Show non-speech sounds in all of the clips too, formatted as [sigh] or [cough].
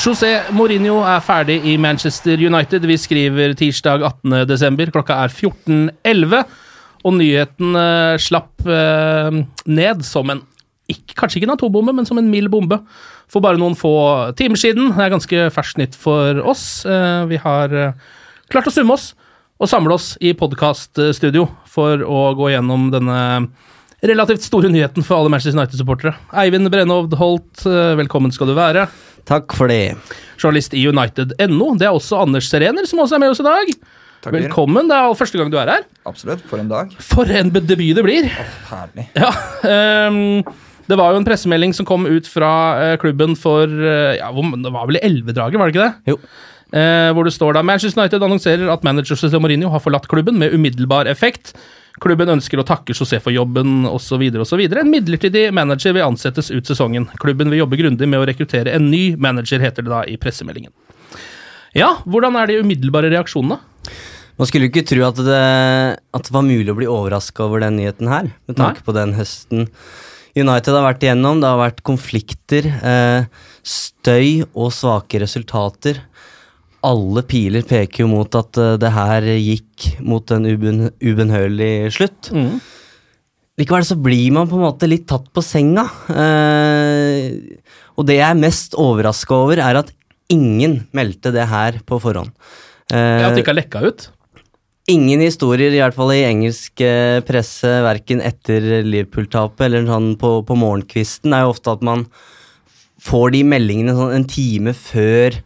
José Mourinho er ferdig i Manchester United. Vi skriver tirsdag 18. desember. Klokka er 14.11. Og nyheten uh, slapp uh, ned som en ikke, Kanskje ikke en atombombe, men som en mild bombe for bare noen få timer siden. Det er ganske ferskt nytt for oss. Uh, vi har klart å summe oss og samle oss i podkaststudio for å gå gjennom denne relativt store nyheten for alle Manchester United-supportere. Eivind Brenhovd Holt, velkommen skal du være. Takk for det. Journalist i United.no. Det er også Anders Serener, som også er med oss i dag. Takk. Velkommen. Det er første gang du er her. Absolutt. For en dag. For en debut det blir. Herlig. Ja, um, Det var jo en pressemelding som kom ut fra eh, klubben for eh, ja, hvor- Det var vel i Elvedraget, var det ikke det? Jo. Eh, hvor det står da Manchester United annonserer at manager José Mourinho har forlatt klubben med umiddelbar effekt. Klubben ønsker å takke José for jobben osv. osv. En midlertidig manager vil ansettes ut sesongen. Klubben vil jobbe grundig med å rekruttere en ny manager, heter det da i pressemeldingen. Ja, hvordan er de umiddelbare reaksjonene? Man skulle ikke tro at det, at det var mulig å bli overraska over den nyheten her, med tanke Nei. på den høsten United har vært igjennom. Det har vært konflikter, eh, støy og svake resultater. Alle piler peker jo mot at uh, det her gikk mot en uben, ubenhørlig slutt. Likevel så blir man på en måte litt tatt på senga. Uh, og det jeg er mest overraska over, er at ingen meldte det her på forhånd. Uh, At det ikke har lekka ut? Ingen historier, i hvert fall i engelsk eh, presse, verken etter Liverpool-tapet eller sånn på, på morgenkvisten, er jo ofte at man får de meldingene sånn en time før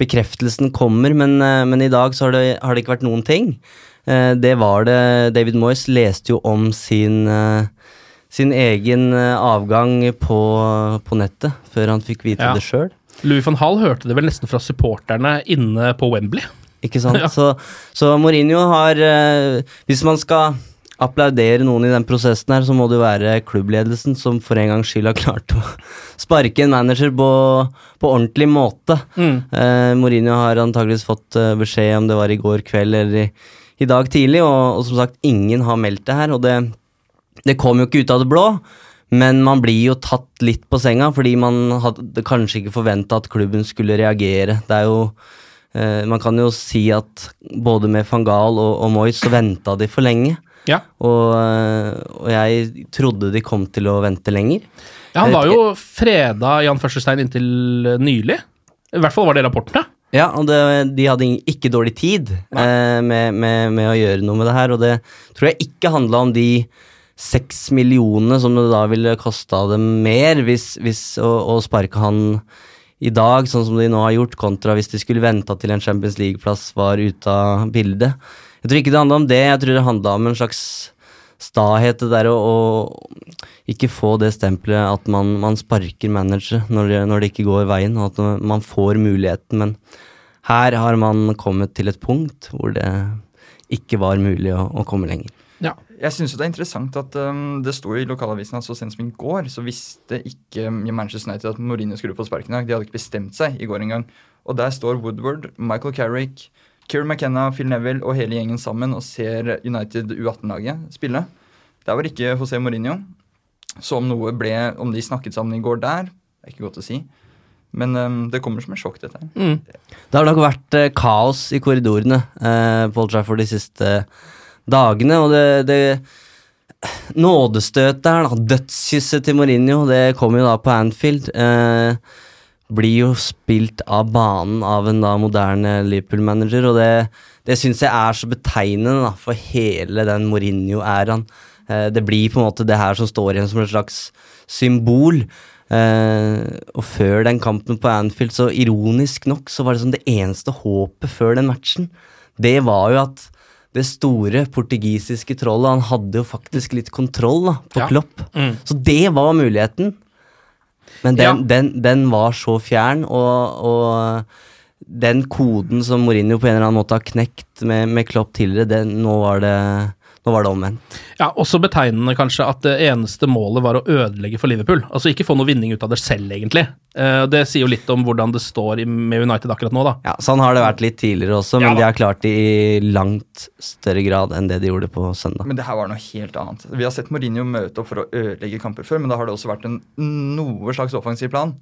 bekreftelsen kommer, men, eh, men i dag så har det, har det ikke vært noen ting. Eh, det var det David Moyes leste jo om sin, eh, sin egen avgang på, på nettet, før han fikk vite Ja. det sjøl. Louis van Hall hørte det vel nesten fra supporterne inne på Wembley. Ikke sant? [laughs] Ja. Så, så Mourinho har Hvis man skal applaudere noen i den prosessen her, så må det jo være klubbledelsen som for en gangs skyld har klart å sparke en manager på, på ordentlig måte. Eh, Mourinho har antakeligvis fått eh, beskjed om det var i går kveld eller i, i dag tidlig, og, og som sagt, ingen har meldt det her. Og det, det kom jo ikke ut av det blå. Men man blir jo tatt litt på senga, fordi man hadde kanskje ikke forventa at klubben skulle reagere. Det er jo eh, Man kan jo si at både med van Gaal og, og Moyes så venta de for lenge. Ja. Og, og jeg trodde de kom til å vente lenger. Ja, han var jo freda Jan Førstestein inntil nylig. I hvert fall var det rapportene. Ja, og det, de hadde ikke dårlig tid eh, med, med, med å gjøre noe med det her, og det tror jeg ikke handla om de seks millionene som det da ville kosta dem mer hvis, hvis å, å sparke han i dag, sånn som de nå har gjort, kontra hvis de skulle venta til en Champions League-plass var ute av bildet. Jeg tror ikke det handla om det, jeg tror det handla om en slags stahet, det der å, ikke få det stempelet at man, man sparker managere når det, når det ikke går veien, og at man får muligheten, men her har man kommet til et punkt hvor det ikke var mulig å, å komme lenger. Ja. Jeg syns det er interessant at um, det sto i lokalavisen at så sent som i går så visste ikke Manchester United at Mourinho skulle få sparken i dag. De hadde ikke bestemt seg i går engang. Og der står Woodward, Michael Carrick, Kieran McKenna, Phil Neville og hele gjengen sammen og ser United U18-laget spille. Der var ikke José Mourinho. Så om noe ble Om de snakket sammen i går der, det er ikke godt å si. Men um, det kommer som et sjokk, dette her. Mm. Det har nok vært uh, kaos i korridorene uh, på Old Trafford de siste dagene, og det, det Nådestøtet her, da, dødskysset til Mourinho, det kom jo da på Anfield. Eh, blir jo spilt av banen av en da moderne Liverpool-manager, og det, det syns jeg er så betegnende da, for hele den Mourinho-æraen. Eh, det blir på en måte det her som står igjen som et slags symbol. Eh, og før den kampen på Anfield, så ironisk nok, så var det som det eneste håpet før den matchen. Det var jo at det store portugisiske trollet, han hadde jo faktisk litt kontroll da, på Ja. Klopp. Mm. Så det var muligheten. Men den, Ja. den, den var så fjern, og, og den koden som Mourinho på en eller annen måte har knekt med, med Klopp tidligere, den, nå, var det, nå var det omvendt. Ja, Også betegnende kanskje at det eneste målet var å ødelegge for Liverpool. Altså ikke få noe vinning ut av det selv, egentlig. Eh, det sier jo litt om hvordan det står med United akkurat nå, da. Ja, Sånn har det vært litt tidligere også, men Ja de har klart det i langt større grad enn det de gjorde på søndag. Men det her var noe helt annet. Vi har sett Mourinho møte opp for å ødelegge kamper før, men da har det også vært en noe slags offensiv plan.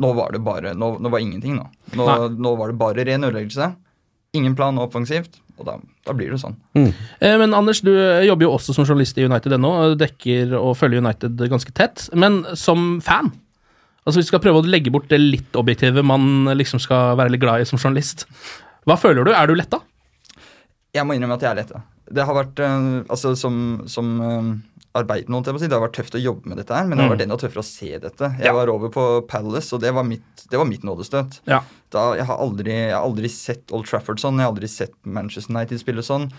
Nå var det bare, nå, nå var ingenting nå. Nå, nå var det bare ren ødeleggelse. Ingen plan offensivt, og da, da blir det sånn. Eh, Men Anders, du eh, jobber jo også som journalist i United og dekker og følger United ganske tett. Men som fan, altså hvis vi skal prøve å legge bort det litt objektive man liksom skal være litt glad i som journalist, hva føler du? Er du letta? Jeg må innrømme at jeg er letta. Det har vært eh, altså som, som arbeid noen, si. Det har vært tøft å jobbe med dette her, men det har Mm. vært enda tøffere å se dette. Jeg Ja. var over på Palace, og det var mitt, det var mitt nådestøt. Ja. Da, jeg, har aldri, jeg har aldri sett Old Trafford sånn, jeg har aldri sett Manchester United spille sånn.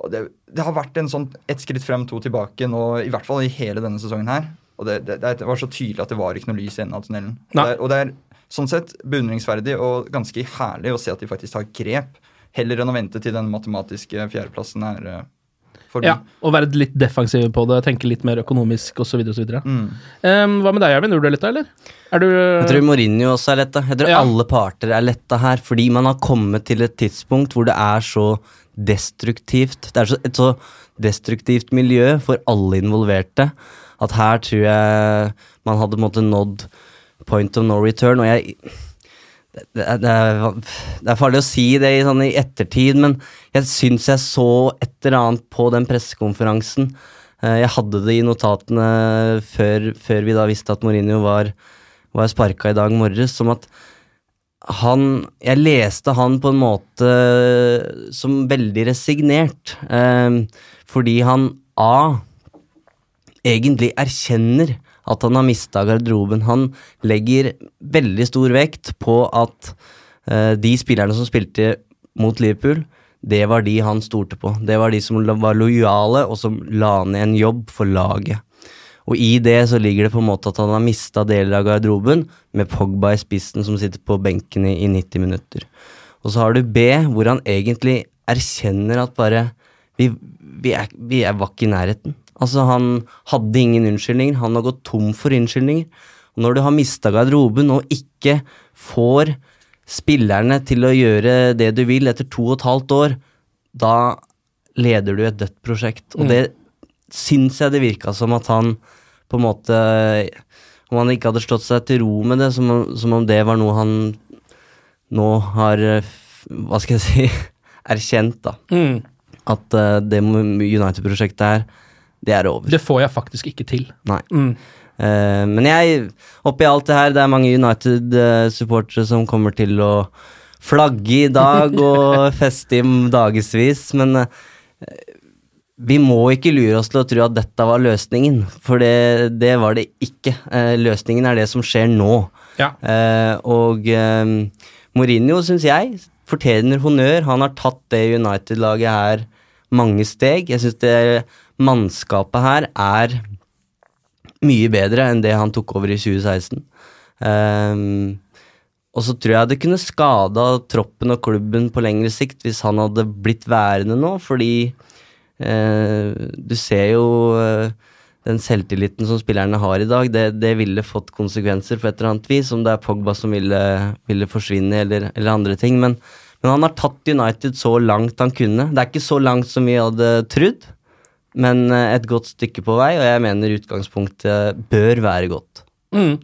Og det, det har vært en sånn ett skritt frem, to tilbake nå, i hvert fall i hele denne sesongen her. Og det, det, var så tydelig at det var ikke noe lys i enden av tunnelen. Og det, og det er sånn sett beundringsverdig og ganske herlig å se at de faktisk tar grep, heller enn å vente til den matematiske fjerdeplassen er eh, forbi. ja. Og være litt defensiv på det, tenke litt mer økonomisk osv. osv. Mm. Um, hva med deg, Jervin? Gjorde du det letta, eller? Er du Jeg tror Mourinho også er letta. Jeg tror Ja. alle parter er letta her, fordi man har kommet til et tidspunkt hvor det er så destruktivt. Det er så, et så destruktivt miljø for alle involverte at her tror jeg man hadde på en måte nådd point of no return. Og jeg det, er, det er farlig å si det i, sånn i ettertid, men jeg syns jeg så et eller annet på den pressekonferansen. Eh, Jeg hadde det i notatene før, før vi da visste at Mourinho var, var sparka i dag morges, som at han Jeg leste han på en måte som veldig resignert, eh, fordi han A egentlig erkjenner at han har mista garderoben. Han legger veldig stor vekt på at uh, de spillerne som spilte mot Liverpool, det var de han stolte på. Det var de som var lojale, og som la ned en jobb for laget. Og i det så ligger det på en måte at han har mista deler av garderoben, med Pogba i spissen som sitter på benken i, i 90 minutter. Og så har du B, hvor han egentlig erkjenner at bare Vi, vi, er, vi er, var ikke i nærheten. Altså, han hadde ingen unnskyldninger. Han har gått tom for unnskyldninger. Når du har mista garderoben og ikke får spillerne til å gjøre det du vil etter to og et halvt år, da leder du et dødt prosjekt. Og Mm. det syns jeg det virka som at han på en måte Om han ikke hadde slått seg til ro med det, som, om- som om det var noe han nå har Hva skal jeg si [laughs] erkjent, da. Mm. At uh, det United-prosjektet her, det er over. Det får jeg faktisk ikke til. Nei. Mm. Uh, men jeg, oppi alt det her, det er mange United-supportere som kommer til å flagge i dag og [laughs] feste i dagevis, men uh, vi må ikke lure oss til å tro at dette var løsningen, for det, det var det ikke. Uh, løsningen er det som skjer nå. Ja. Og Mourinho, syns jeg, fortjener honnør. Han har tatt det United-laget her mange steg. Jeg syns det mannskapet her er mye bedre enn det han tok over i 2016. Um, og så tror jeg det kunne skada troppen og klubben på lengre sikt hvis han hadde blitt værende nå, fordi uh, du ser jo uh, den selvtilliten som spillerne har i dag, det, det ville fått konsekvenser på et eller annet vis, om det er Pogba som ville, ville forsvinne eller, eller andre ting. Men, men han har tatt United så langt han kunne. Det er ikke så langt som vi hadde trodd, men eh, et godt stykke på vei, og jeg mener utgangspunktet bør være godt. Mm.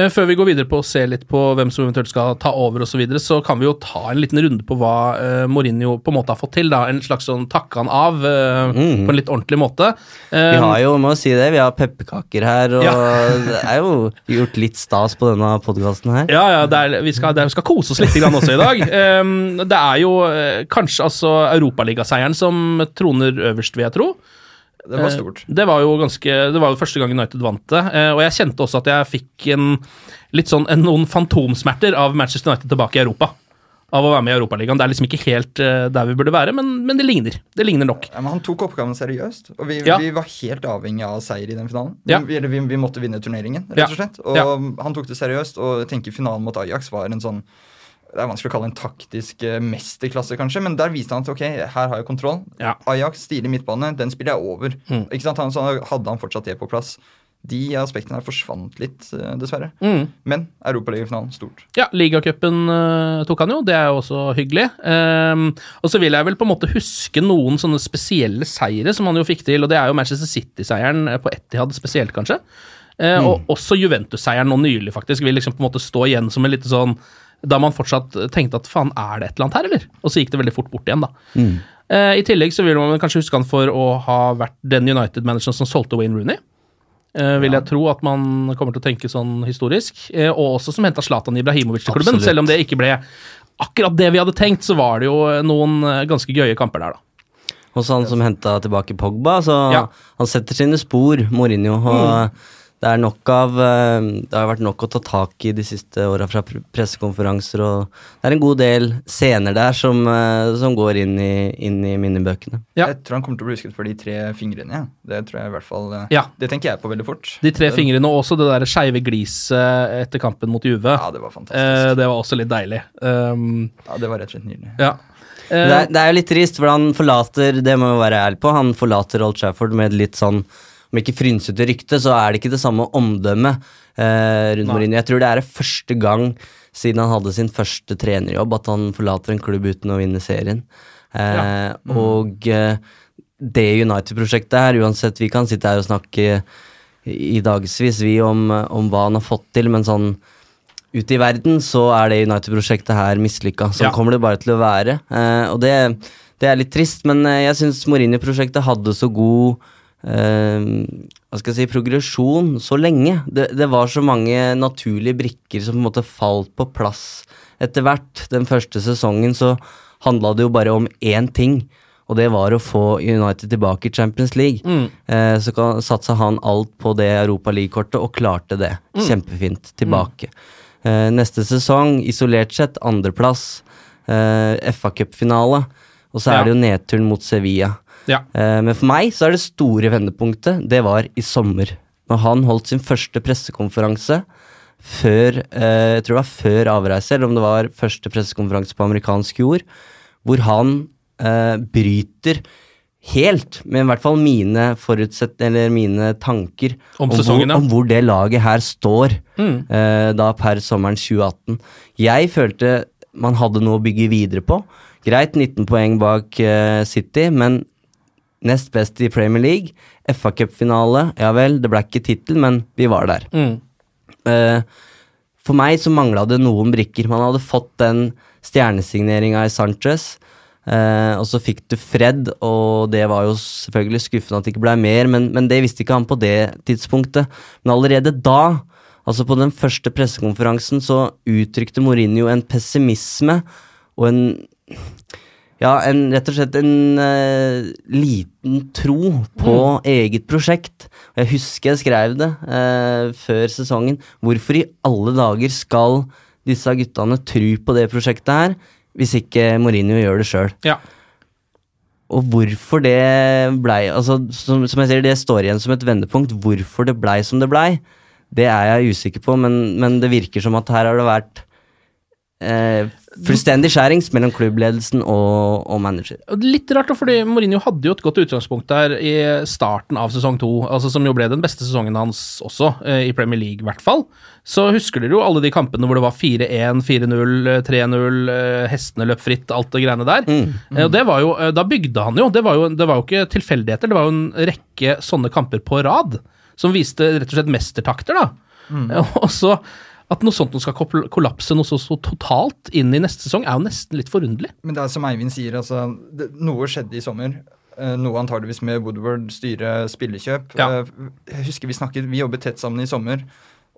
Eh, Før vi går videre på å se litt på hvem som eventuelt skal ta over osv., så, videre, så kan vi jo ta en liten runde på hva uh, Mourinho på en måte har fått til. da, En slags sånn takke han av uh, Mm. på en litt ordentlig måte. Vi Eh, har jo, må si det, vi har pepperkaker her, og Ja. [laughs] det er jo gjort litt stas på denne podkasten her. Ja, ja, er, vi, skal, er, vi skal kose oss litt grann også i dag. [laughs] Um, det er jo kanskje altså Europaligaseieren som troner øverst, vil jeg tro. Det var Eh, stort. Det var jo ganske Det var jo første gang United vant det, eh, og jeg kjente også at jeg fikk en litt sånn en, noen fantomsmerter av Manchester United tilbake i Europa. Av å være med i Europaligaen. Det er liksom ikke helt eh, der vi burde være, men, men det ligner. Det ligner nok. Ja, men han tok oppgaven seriøst, og vi, Ja. vi var helt avhengig av seier i den finalen. Vi, Ja. vi, vi, vi måtte vinne turneringen, rett og slett. Og Ja. han tok det seriøst, og jeg tenker finalen mot Ajax var en sånn det er vanskelig å kalle en taktisk eh, mesterklasse, kanskje, men der viste han at ok, her har jeg kontroll. Ja. Ajax, stilig midtbane, den spiller jeg over. Mm. Ikke sant? Han, så hadde han fortsatt det på plass. De aspektene her forsvant litt, eh, dessverre. Mm. Men Europaligafinalen, stort. Ja, ligacupen uh, tok han jo, det er jo også hyggelig. Um, og så vil jeg vel på en måte huske noen sånne spesielle seire som han jo fikk til, og det er jo Manchester City-seieren på Etihad spesielt, kanskje. Eh, Og også Juventus-seieren nå nylig, faktisk, vil liksom på en måte stå igjen som en liten sånn Da man fortsatt tenkte at faen, er det et eller annet her, eller? Og så gikk det veldig fort bort igjen, da. Eh, I tillegg så vil man kanskje huske han for å ha vært den United-manageren som solgte Wayne Rooney. Eh, vil jeg tro at man kommer til å tenke sånn historisk. Eh, og også som henta Zlatan Ibrahimovic til klubben. Selv om det ikke ble akkurat det vi hadde tenkt, så var det jo noen eh, ganske gøye kamper der, da. Også han som henta tilbake Pogba, så Ja. han setter sine spor, Mourinho. Og det er nok av eh, Det har vært nok å ta tak i de siste åra fra pressekonferanser, og det er en god del scener der som, eh, som går inn i, inn i minnebøkene. Ja. Jeg tror han kommer til å bli husket for de tre fingrene. Ja. Det tror jeg i hvert fall eh, Ja. Det tenker jeg på veldig fort. De tre fingrene og også det der skeive gliset etter kampen mot Juve. Ja, det var fantastisk. Eh, det var også litt deilig. Um, Ja, det var rett og slett nydelig. ja. Det er, det er jo litt trist, for han forlater Det må vi være ærlig på. Han forlater Old Trafford med et litt sånn Om ikke frynsete rykte, så er det ikke det samme omdømmet eh, rundt. Mourinho. Jeg tror det er det første gang siden han hadde sin første trenerjobb at han forlater en klubb uten å vinne serien. Eh, Og eh, det United-prosjektet her, uansett Vi kan sitte her og snakke i dagevis vi om, om hva han har fått til, men sånn ute i verden så er det United-prosjektet her mislykka. Sånn Ja. kommer det bare til å være. Eh, og det, det er litt trist, men eh, jeg syns Mourinho-prosjektet hadde så god hva skal jeg si, progresjon så lenge. Det, det var så mange naturlige brikker som på en måte falt på plass etter hvert. Den første sesongen så handla det jo bare om én ting. Og det var å få United tilbake i Champions League. Eh, så kan, satsa han alt på det Europa League-kortet, og klarte det. Kjempefint. Tilbake. Eh, neste sesong, isolert sett, andreplass. Eh, FA-cupfinale. Og så Ja. er det jo nedturen mot Sevilla. Ja. Eh, men for meg så er det store vendepunktet, det var i sommer. Når han holdt sin første pressekonferanse før eh, Jeg tror det var før avreise, eller om det var første pressekonferanse på amerikansk jord, hvor han eh, bryter helt med i hvert fall mine forutsetninger, eller mine tanker Om hvor, sesongen, ja. om hvor det laget her står Mm. eh, da per sommeren 2018. Jeg følte man hadde noe å bygge videre på. Greit, 19 poeng bak uh, City, men nest best i Premier League. FA Cup-finale, ja vel, det ble ikke tittel, men vi var der. Mm. Uh, for meg så mangla det noen brikker. Man hadde fått den stjernesigneringa i Sanchez. Uh, og så fikk du Fred, og det var jo selvfølgelig skuffende at det ikke ble mer, men, men det visste ikke han på det tidspunktet. Men allerede da, altså på den første pressekonferansen, så uttrykte Mourinho en pessimisme og en ja, en, rett og slett en uh, liten tro på eget prosjekt. Jeg husker jeg skrev det uh, før sesongen. Hvorfor i alle dager skal disse guttene tro på det prosjektet her, hvis ikke Mourinho gjør det sjøl? ja. Og hvorfor det blei altså, som, som jeg sier, det står igjen som et vendepunkt. Hvorfor det blei som det blei, det er jeg usikker på, men, men det virker som at her har det vært eh, fullstendig skjærings mellom klubbledelsen og, og manager. Litt rart, fordi Mourinho hadde jo et godt utgangspunkt der i starten av sesong to, altså som jo ble den beste sesongen hans også, eh, i Premier League i hvert fall. Så husker dere jo alle de kampene hvor det var 4-1, 4-0, eh, 3-0, eh, hestene løp fritt, alt det greiene der. Mm. Og det var jo, eh, Da bygde han jo. Det var jo, det var jo ikke tilfeldigheter, det var jo en rekke sånne kamper på rad som viste rett og slett mestertakter, da. Mm. [laughs] Og så at noe sånt nå skal kollapse noe så, så totalt inn i neste sesong, er jo nesten litt forunderlig. Men det er som Eivind sier, altså, det, noe skjedde i sommer. Eh, noe antageligvis med Woodward, styre, spillekjøp. Ja. Eh, jeg husker vi snakket, vi jobbet tett sammen i sommer.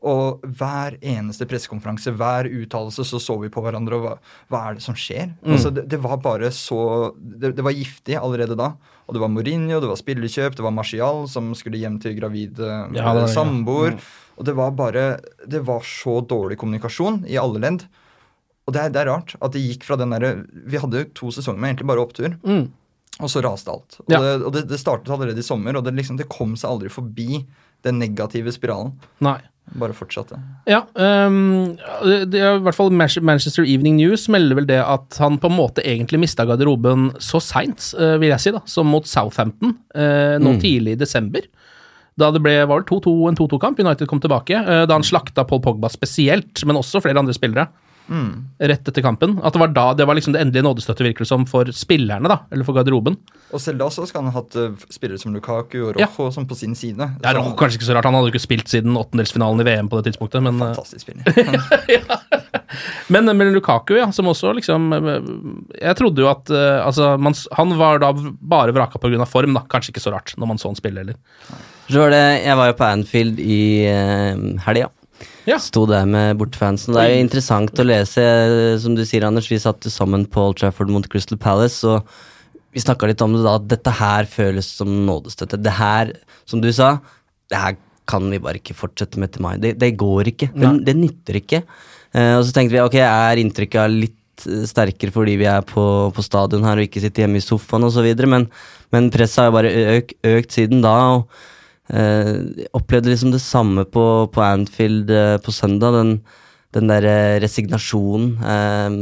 Og hver eneste pressekonferanse, hver uttalelse, så så vi på hverandre og hva, hva er det som skjer? Mm. Altså, det, det var bare så det, det var giftig allerede da. Og det var Mourinho, det var spillekjøp, det var Martial som skulle hjem til gravid Ja, samboer. ja. samboer. Og det var bare Det var så dårlig kommunikasjon i alle ledd. Og det er, det er rart at det gikk fra den derre Vi hadde to sesonger med egentlig bare opptur. Mm. Og så raste alt. Og, Ja. det, og det, det startet allerede i sommer, og det, liksom, det kom seg aldri forbi den negative spiralen. Nei. Bare fortsatte. Ja, Um, det er i hvert fall Manchester Evening News melder vel det at han på en måte egentlig mista garderoben så seint, eh, vil jeg si, da, som mot Southampton eh, nå tidlig i desember. Da det ble var det 2-2, en 2-2-kamp, United kom tilbake. eh, da han slakta Paul Pogba spesielt, men også flere andre spillere. Rett etter kampen. At det var da det var liksom det endelige nådestøttet, virker det som, for spillerne, da, eller for garderoben. Og selv da så skal han ha hatt uh, spillere som Lukaku og Ja. Rojo som på sin side. Det er Som- kanskje ikke så rart, han hadde jo ikke spilt siden åttendelsfinalen i VM på det tidspunktet, men eh, Fantastisk spiller. [laughs] Men, men Lukaku, ja, som også liksom Jeg trodde jo at uh, altså, man, Han var da bare vraka pga. form, da. Kanskje ikke så rart når man så han spille heller. Så var det, jeg var jo på Anfield i uh, helga. Ja. Sto der med bortefansen. Det er jo interessant å lese, eh, som du sier, Anders. Vi satt sammen på Old Trafford mot Crystal Palace, og vi snakka litt om det da, at dette her føles som nådestøtte. Det her, som du sa, det her kan vi bare ikke fortsette med til mai. Det, det går ikke. Det, det nytter ikke. Uh, og så tenkte vi ok, er inntrykket litt eh, sterkere fordi vi er på, på stadion her og ikke sitter hjemme i sofaen osv., men, men presset har jo bare økt, økt siden da. og eh, opplevde liksom det samme på, på Anfield eh, på søndag. Den, den der eh, resignasjonen, eh,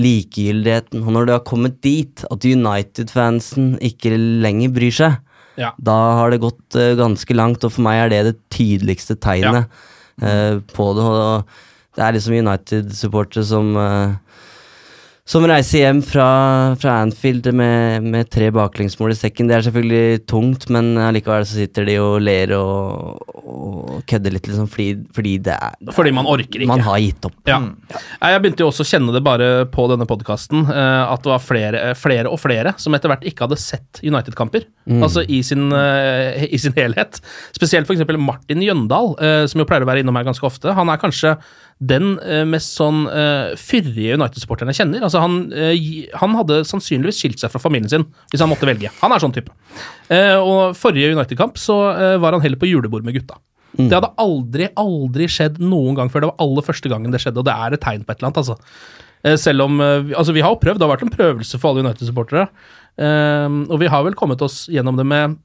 likegyldigheten. Og når du har kommet dit at United-fansen ikke lenger bryr seg, Ja. da har det gått eh, ganske langt, og for meg er det det tydeligste tegnet eh, på det. Og det er liksom United-supportere som som reiser hjem fra, fra Anfield med, med tre baklengsmål i sekken. Det er selvfølgelig tungt, men allikevel så sitter de og ler og, og kødder litt, liksom, fordi, fordi det er Fordi man orker ikke. Man har gitt opp. Ja. Nei, Jeg begynte jo også å kjenne det bare på denne podkasten, at det var flere, eh, flere og flere som etter hvert ikke hadde sett United-kamper. Altså i sin, eh, i sin helhet. Spesielt f.eks. Martin Jøndal, eh, som jo pleier å være innom her ganske ofte. Han er kanskje den eh, mest sånn uh, fyrige United-supporteren jeg kjenner. Altså han, uh, han hadde sannsynligvis skilt seg fra familien sin hvis han måtte velge. Han er sånn type. Uh, og forrige United-kamp så eh, var han heller på julebord med gutta. Det hadde aldri, aldri skjedd noen gang før. Det var aller første gangen det skjedde, og det er et tegn på et eller annet, altså. Eh, Selv om eh, Altså, vi har jo prøvd, det har vært en prøvelse for alle United-supportere. Eh, og vi har vel kommet oss gjennom det med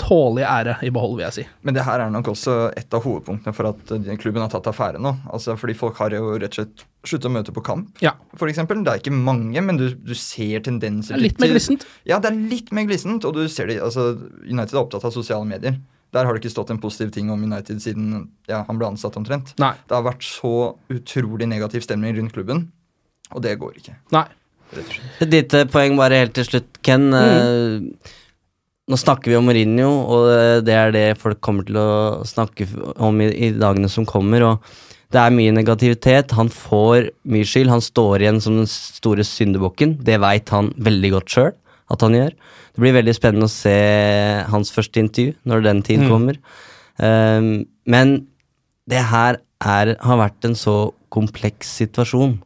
tålelig ære i behold, vil jeg si. Men det her er nok også et av hovedpunktene for at eh, klubben har tatt affære nå. Altså fordi folk har jo rett og slett sluttet å møte på kamp. Ja. For eksempel. Det er ikke mange, men du, du ser tendenser Det er litt mer glissent. Ja, det er litt mer glissent, og du ser det, altså United er opptatt av sosiale medier. Der har det ikke stått en positiv ting om United siden ja, han ble ansatt omtrent. Nei. Det har vært så utrolig negativ stemning rundt klubben, og det går ikke. Nei. Et lite poeng bare helt til slutt, Ken. Eh, Nå snakker vi om Mourinho, og det er det folk kommer til å snakke om i, i dagene som kommer. og Det er mye negativitet. Han får mye skyld. Han står igjen som den store syndebukken. Det veit han veldig godt sjøl at han gjør. Det blir veldig spennende å se hans første intervju når den tid kommer. Um, men det her er, har vært en så kompleks situasjon.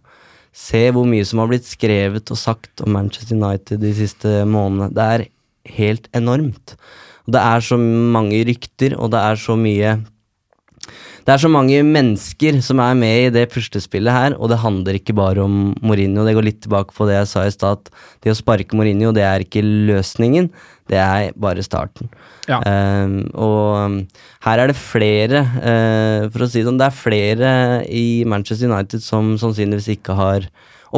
Se hvor mye som har blitt skrevet og sagt om Manchester United de siste månedene. Det er helt enormt. Det er så mange rykter, og det er så mye Det er så mange mennesker som er med i det puslespillet her, og det handler ikke bare om Mourinho. Det går litt tilbake på det jeg sa i stad, at det å sparke Mourinho, det er ikke løsningen. det er bare starten. Ja. Um, og her er det flere, uh, for å si det sånn, det er flere i Manchester United som sannsynligvis ikke har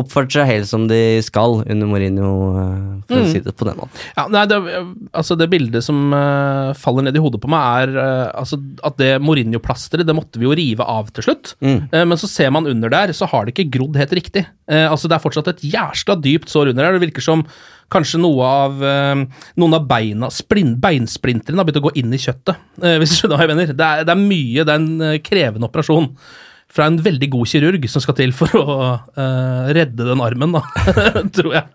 oppført seg helt som de skal under Mourinho, for mm. å si det på den måten. Ja, nei, det, altså det bildet som uh, faller ned i hodet på meg, er uh, altså at det Mourinho-plasteret det måtte vi jo rive av til slutt. Mm. Uh, men så ser man under der, så har det ikke grodd helt riktig. Eh, altså Det er fortsatt et jæsla dypt sår under der. Det virker som kanskje noe av eh, noen av beina, splin, beinsplintrene har begynt å gå inn i kjøttet. eh, hvis du skjønner hva jeg mener. Det er, det er mye, det er en eh, krevende operasjon. Fra en veldig god kirurg som skal til for å uh, redde den armen, da, [laughs] tror jeg.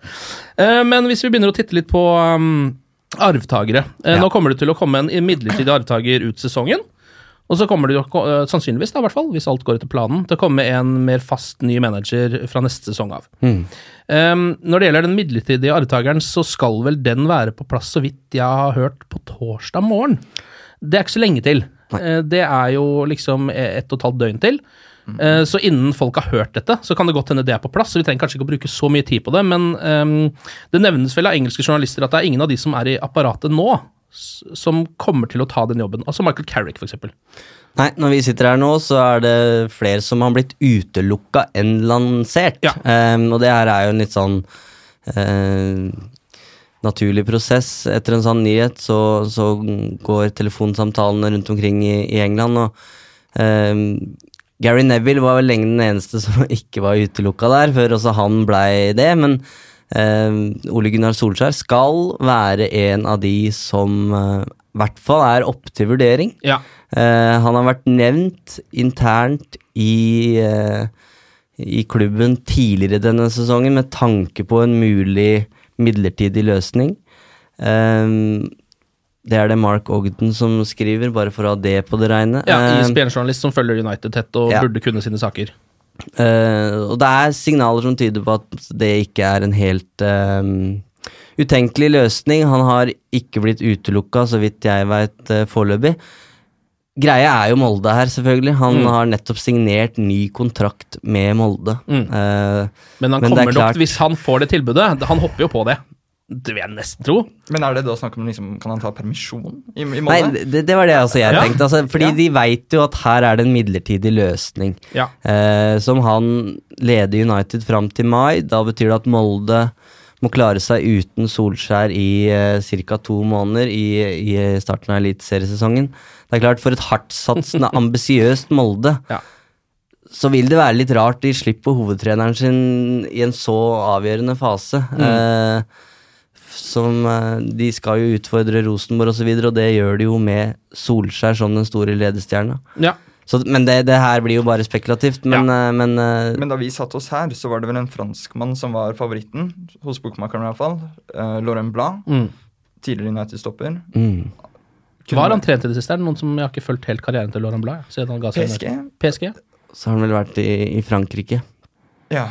Uh, men hvis vi begynner å titte litt på um, arvtakere uh, Ja. Nå kommer det til å komme en midlertidig arvtaker ut sesongen. Og så kommer det jo eh, sannsynligvis, da, i hvert fall, hvis alt går etter planen, til å komme en mer fast ny manager fra neste sesong av. Um, når det gjelder den midlertidige arvtakeren, så skal vel den være på plass, så vidt jeg har hørt, på torsdag morgen. Det er ikke så lenge til. Eh, det er jo liksom ett og et halvt døgn til. Mm. Så innen folk har hørt dette, så kan det godt hende det er på plass. så Vi trenger kanskje ikke å bruke så mye tid på det, men um, det nevnes vel av engelske journalister at det er ingen av de som er i apparatet nå, som kommer til å ta den jobben. Altså Michael Carrick, eksempel. Nei, når vi sitter her nå, så er det flere som har blitt utelukka enn lansert. Ja. Um, og det her er jo en litt sånn eh, naturlig prosess. Etter en sånn nyhet så, så går telefonsamtalene rundt omkring i, i England, og ehm, Gary Neville var vel lenge den eneste som [laughs] ikke var utelukka der, før også han blei det. Men eh, Ole Gunnar Solskjær skal være en av de som eh, i hvert fall er opp til vurdering. Ja. Eh, han har vært nevnt internt i, eh, i klubben tidligere denne sesongen med tanke på en mulig midlertidig løsning. Um, det er det Mark Ogden som skriver, bare for å ha det på det reine. Ja, Eh, ISBN-journalist som følger United tett og Ja. burde kunne sine saker. Uh, og det er signaler som tyder på at det ikke er en helt uh, utenkelig løsning. Han har ikke blitt utelukka, så vidt jeg veit, uh, foreløpig. Greia er jo Molde her, selvfølgelig. Han Mm. har nettopp signert ny kontrakt med Molde. Mm. Eh, Men han Men er kommer klart- nok, hvis han får det tilbudet Han hopper jo på det. Det vil jeg nesten tro. Men er det da snakk om liksom, kan han ta permisjon i, i nei, det, det var det altså jeg Ja. tenkte. Altså, fordi Ja. de veit jo at her er det en midlertidig løsning. Ja. Eh, som han leder United fram til mai. Da betyr det at Molde må klare seg uten Solskjær i eh, ca. to måneder i, i starten av eliteseriesesongen. Det er klart, for et hardtsatsende, [laughs] ambisiøst Molde, Ja. så vil det være litt rart de slipper hovedtreneren sin i en så avgjørende fase. Eh, som eh, De skal jo utfordre Rosenborg osv., og, så videre, og det gjør de jo med Solskjær som den store ledestjerna. Ja. Så, men det, det her blir jo bare spekulativt. Men, ja. men, uh, Men da vi satte oss her, så var det vel en franskmann som var favoritten, hos bokmakeren i hvert fall. Uh, Laurent Blanc, Mm. tidligere United-stopper. mm. Kunne har han trent i det siste? Noen som Jeg har ikke fulgt helt karrieren til Laurent Blad. siden han ga seg PSG? PSG? Så har han vel vært i, i Frankrike. Ja.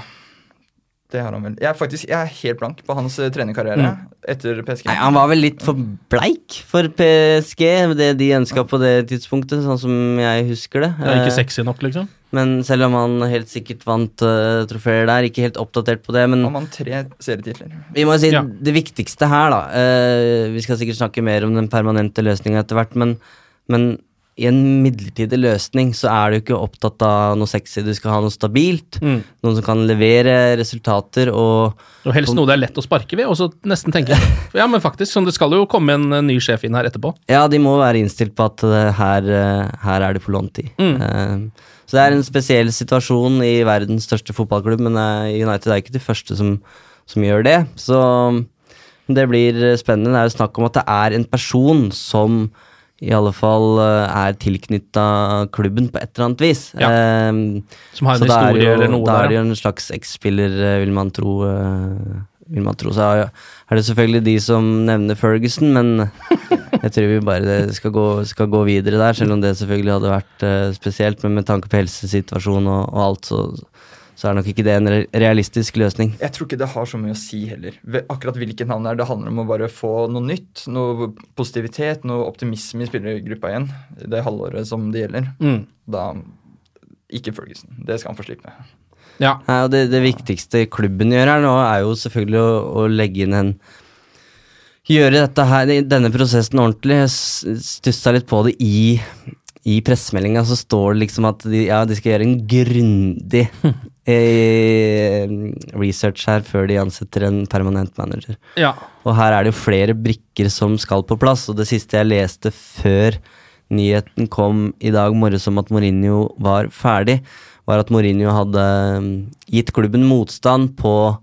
Det har han vel. Jeg er faktisk jeg er helt blank på hans trenerkarriere trenerkarriere etter PSG. Nei, Han var vel litt for bleik for PSG, det de ønska på det tidspunktet, sånn som jeg husker det. Det er ikke Eh, sexy nok, liksom? Men selv om han helt sikkert vant uh, trofeer der, ikke helt oppdatert på det. Men Han vant tre serietitler. vi må jo si Ja. det viktigste her, da Uh, Vi skal sikkert snakke mer om den permanente løsninga etter hvert, men, men i en midlertidig løsning så er du ikke opptatt av noe sexy. Du skal ha noe stabilt, Mm. noen som kan levere resultater og Og helst noe det er lett å sparke ved, og så nesten tenke [laughs] Ja, men faktisk, sånn, det skal jo komme en ny sjef inn her etterpå. Ja, de må være innstilt på at eh, her, eh, her er det på låntid. Mm. Eh, så det er en spesiell situasjon i verdens største fotballklubb, men United er ikke de første som, som gjør det. Så det blir spennende. Det er jo snakk om at det er en person som i alle fall eh, er tilknytta klubben på et eller annet vis. Ja. Eh, Som har en så historie jo, eller noe da der. er det jo en slags eks-spiller, eh, vil man tro. eh, vil man tro. Så er det selvfølgelig de som nevner Ferguson, men [laughs] jeg tror vi bare skal gå, skal gå videre der, selv om det selvfølgelig hadde vært spesielt. Men med tanke på helsesituasjonen og, og alt, så, så er nok ikke det en realistisk løsning. Jeg tror ikke det har så mye å si heller. Akkurat hvilket navn det er. Det handler om å bare få noe nytt. Noe positivitet, noe optimisme i spillergruppa igjen. Det halvåret som det gjelder. Mm. Da Ikke Ferguson. Det skal han få slippe. ja. ja det, det viktigste klubben gjør her nå, er jo selvfølgelig å, å legge inn en gjøre dette her, denne prosessen ordentlig. Jeg stussa litt på det i, i pressemeldinga, så står det liksom at de, ja, de skal gjøre en grundig research her før de ansetter en permanent manager. Ja. Og her er det jo flere brikker som skal på plass, og det siste jeg leste før nyheten kom i dag morges om at Mourinho var ferdig, var at Mourinho hadde mm, gitt klubben motstand på,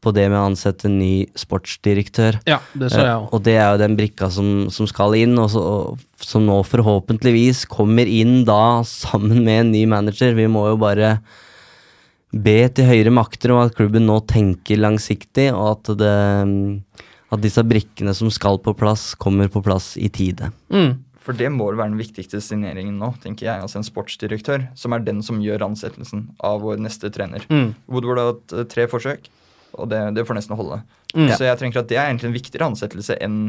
på det med å ansette en ny sportsdirektør. ja, det så jeg også. Og det er jo den brikka som, som skal inn, og, så, og som nå forhåpentligvis kommer inn da sammen med en ny manager. Vi må jo bare be til høyere makter om at klubben nå tenker langsiktig, og at, det, at disse brikkene som skal på plass, kommer på plass i tide. Mm. For det må være den viktigste signeringen nå, tenker jeg. Altså en sportsdirektør, som er den som gjør ansettelsen av vår neste trener. Mm. Woodward har hatt eh, tre forsøk, og det, det får nesten holde. Mm. Så jeg tenker at det er egentlig en viktigere ansettelse enn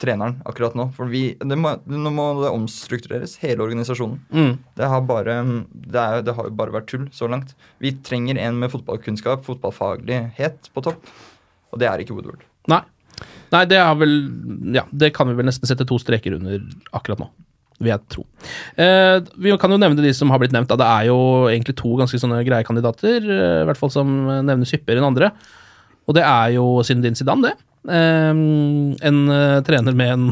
treneren akkurat nå. For vi, det må, nå må det omstruktureres, hele organisasjonen. Mm. Det har, bare, det, er, det har jo bare vært tull så langt. Vi trenger en med fotballkunnskap, fotballfaglighet på topp, og det er ikke Woodward. Nei. Nei, det er vel Ja, det kan vi vel nesten sette to streker under akkurat nå. Vil jeg tro. Eh, vi kan jo nevne de som har blitt nevnt. Da. Det er jo egentlig to ganske sånne greie kandidater, eh, i hvert fall som nevnes hyppigere enn andre. Og det er jo Zinedine Zidane, det. Eh, en eh, trener med, en,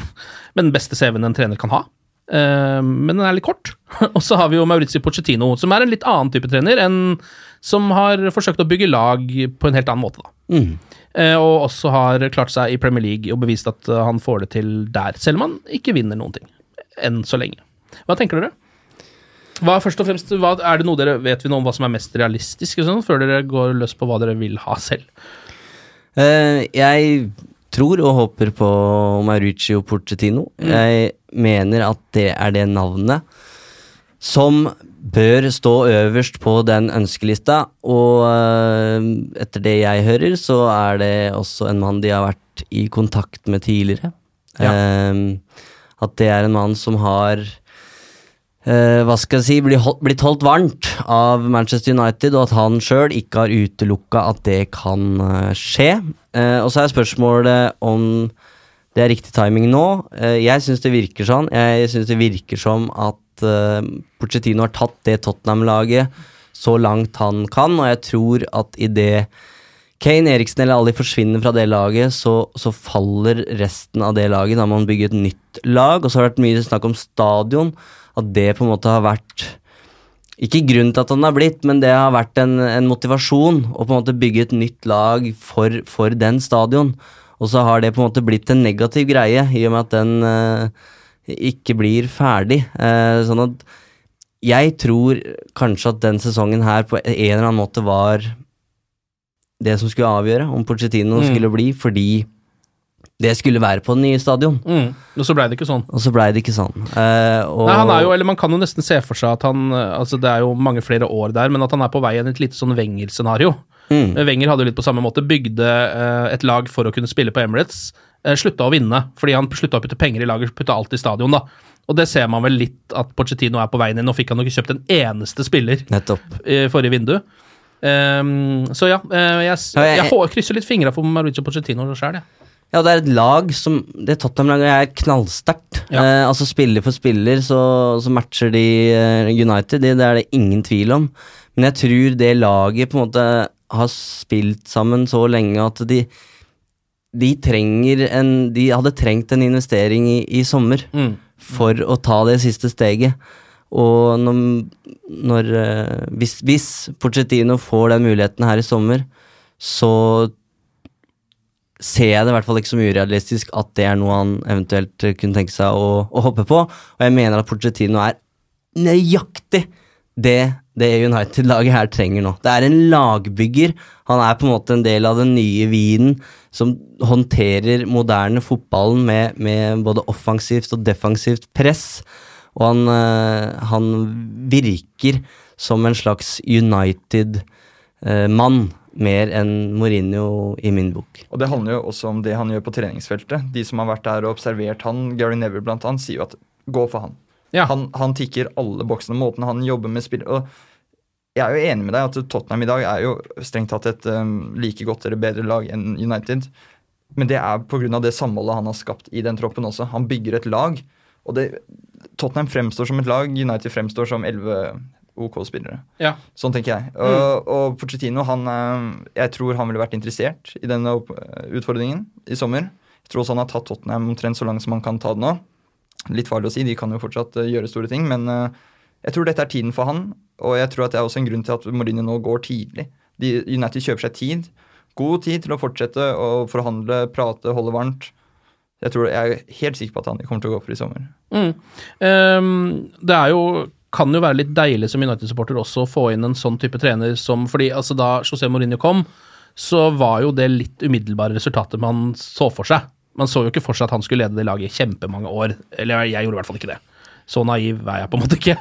med den beste CV-en en trener kan ha. Eh, men den er litt kort. [laughs] Og så har vi jo Maurizio Pochettino, som er en litt annen type trener enn som har forsøkt å bygge lag på en helt annen måte. da. Mm. Eh, og også har klart seg i Premier League og bevist at eh, han får det til der, selv om han ikke vinner noen ting. Enn så lenge. Hva tenker dere? Hva, først og fremst, hva, er det noe dere Vet vi noe om hva som er mest realistisk, sånn, før dere går løs på hva dere vil ha selv? Eh, jeg tror og håper på Mauricio Porcetino. Jeg mener at det er det navnet som bør stå øverst på den ønskelista. Og eh, etter det jeg hører, så er det også en mann de har vært i kontakt med tidligere. Eh, at det er en mann som har eh, hva skal jeg si, blitt holdt varmt av Manchester United, og at han sjøl ikke har utelukka at det kan eh, skje. Eh, og så er spørsmålet om det er riktig timing nå. Eh, jeg syns det virker sånn. Jeg syns det virker som at eh, Pochettino har tatt det Tottenham-laget så langt han kan, og jeg tror at i det Kane, Eriksen eller Ali forsvinner fra det laget, så, så faller resten av det laget. Da må man bygge et nytt lag. Og så har det vært mye snakk om stadion. At det på en måte har vært Ikke grunnen til at han har blitt, men det har vært en, en motivasjon å på en måte bygge et nytt lag for, for den stadion. Og så har det på en måte blitt en negativ greie, i og med at den eh, ikke blir ferdig. Eh, sånn at jeg tror kanskje at den sesongen her på en eller annen måte var det som skulle avgjøre om Pochettino Mm. skulle bli, fordi det skulle være på den nye stadion. Mm. Og så blei det ikke sånn. Og så blei det ikke sånn. Eh, og, Nei, han er jo, eller Man kan jo nesten se for seg at han eh, altså Det er jo mange flere år der, men at han er på vei i et lite sånn Wenger-scenario. Mm. Eh, Wenger hadde jo litt på samme måte. Bygde eh, et lag for å kunne spille på Emirates. Eh, slutta å vinne, fordi han slutta å putte penger i laget, putta alt i stadion. da. Og det ser man vel litt at Pochettino er på veien inn. Nå fikk han jo ikke kjøpt en eneste spiller Nettopp. i forrige vindu. Um, så ja, eh, jeg, Ja, jeg- jeg, krysser litt fingra for Maruccio Pochettino sjøl, jeg. Ja, det er et lag som Det Tottenham-laget er knallsterkt. Ja. Eh, altså Spiller for spiller så, så matcher de eh, United, det, det er det ingen tvil om. Men jeg tror det laget på en måte har spilt sammen så lenge at de De trenger en De hadde trengt en investering i, i sommer Mm. for å ta det siste steget. Og når, når eh, hvis, hvis Pochettino får den muligheten her i sommer, så ser jeg det i hvert fall ikke som urealistisk at det er noe han eventuelt eh, kunne tenke seg å, å hoppe på. Og jeg mener at Porcetino er nøyaktig det det United-laget her trenger nå. Det er en lagbygger. Han er på en måte en del av den nye vinen som håndterer moderne fotballen med, med både offensivt og defensivt press. Og han, eh, han virker som en slags United-mann, mer enn Mourinho i min bok. Og det handler jo også om det han gjør på treningsfeltet. De som har vært der og observert han, Gary Neville blant annet, sier jo at gå for han. Ja. Han, han tikker alle boksene, måten han jobber med spill Og jeg er jo enig med deg at Tottenham i dag er jo strengt tatt et um, like godt eller bedre lag enn United. men det er pga. det samholdet han har skapt i den troppen også. Han bygger et lag. Og det, Tottenham fremstår som et lag, United fremstår som elleve OK-spillere. Ja. Sånn tenker jeg. Og, og Pochettino, han, eh, jeg tror han ville vært interessert i denne utfordringen i sommer. Jeg tror også han har tatt Tottenham omtrent så langt som han kan ta det nå. Litt farlig å si, de kan jo fortsatt eh, gjøre store ting, men eh, jeg tror dette er tiden for han. Og jeg tror at det er også en grunn til at Mourinho nå går tidlig. De, United kjøper seg tid. God tid til å fortsette å forhandle, prate, holde varmt. Jeg, tror, jeg er helt sikker på at han kommer til å gå for i sommer. Mm. Um, det er jo kan jo være litt deilig som United-supporter også å få inn en sånn type trener som fordi altså Da José Mourinho kom, så var jo det litt umiddelbare resultatet man så for seg. Man så jo ikke for seg at han skulle lede det laget i kjempemange år. Eller jeg gjorde i hvert fall ikke det. Så naiv er jeg på en måte ikke.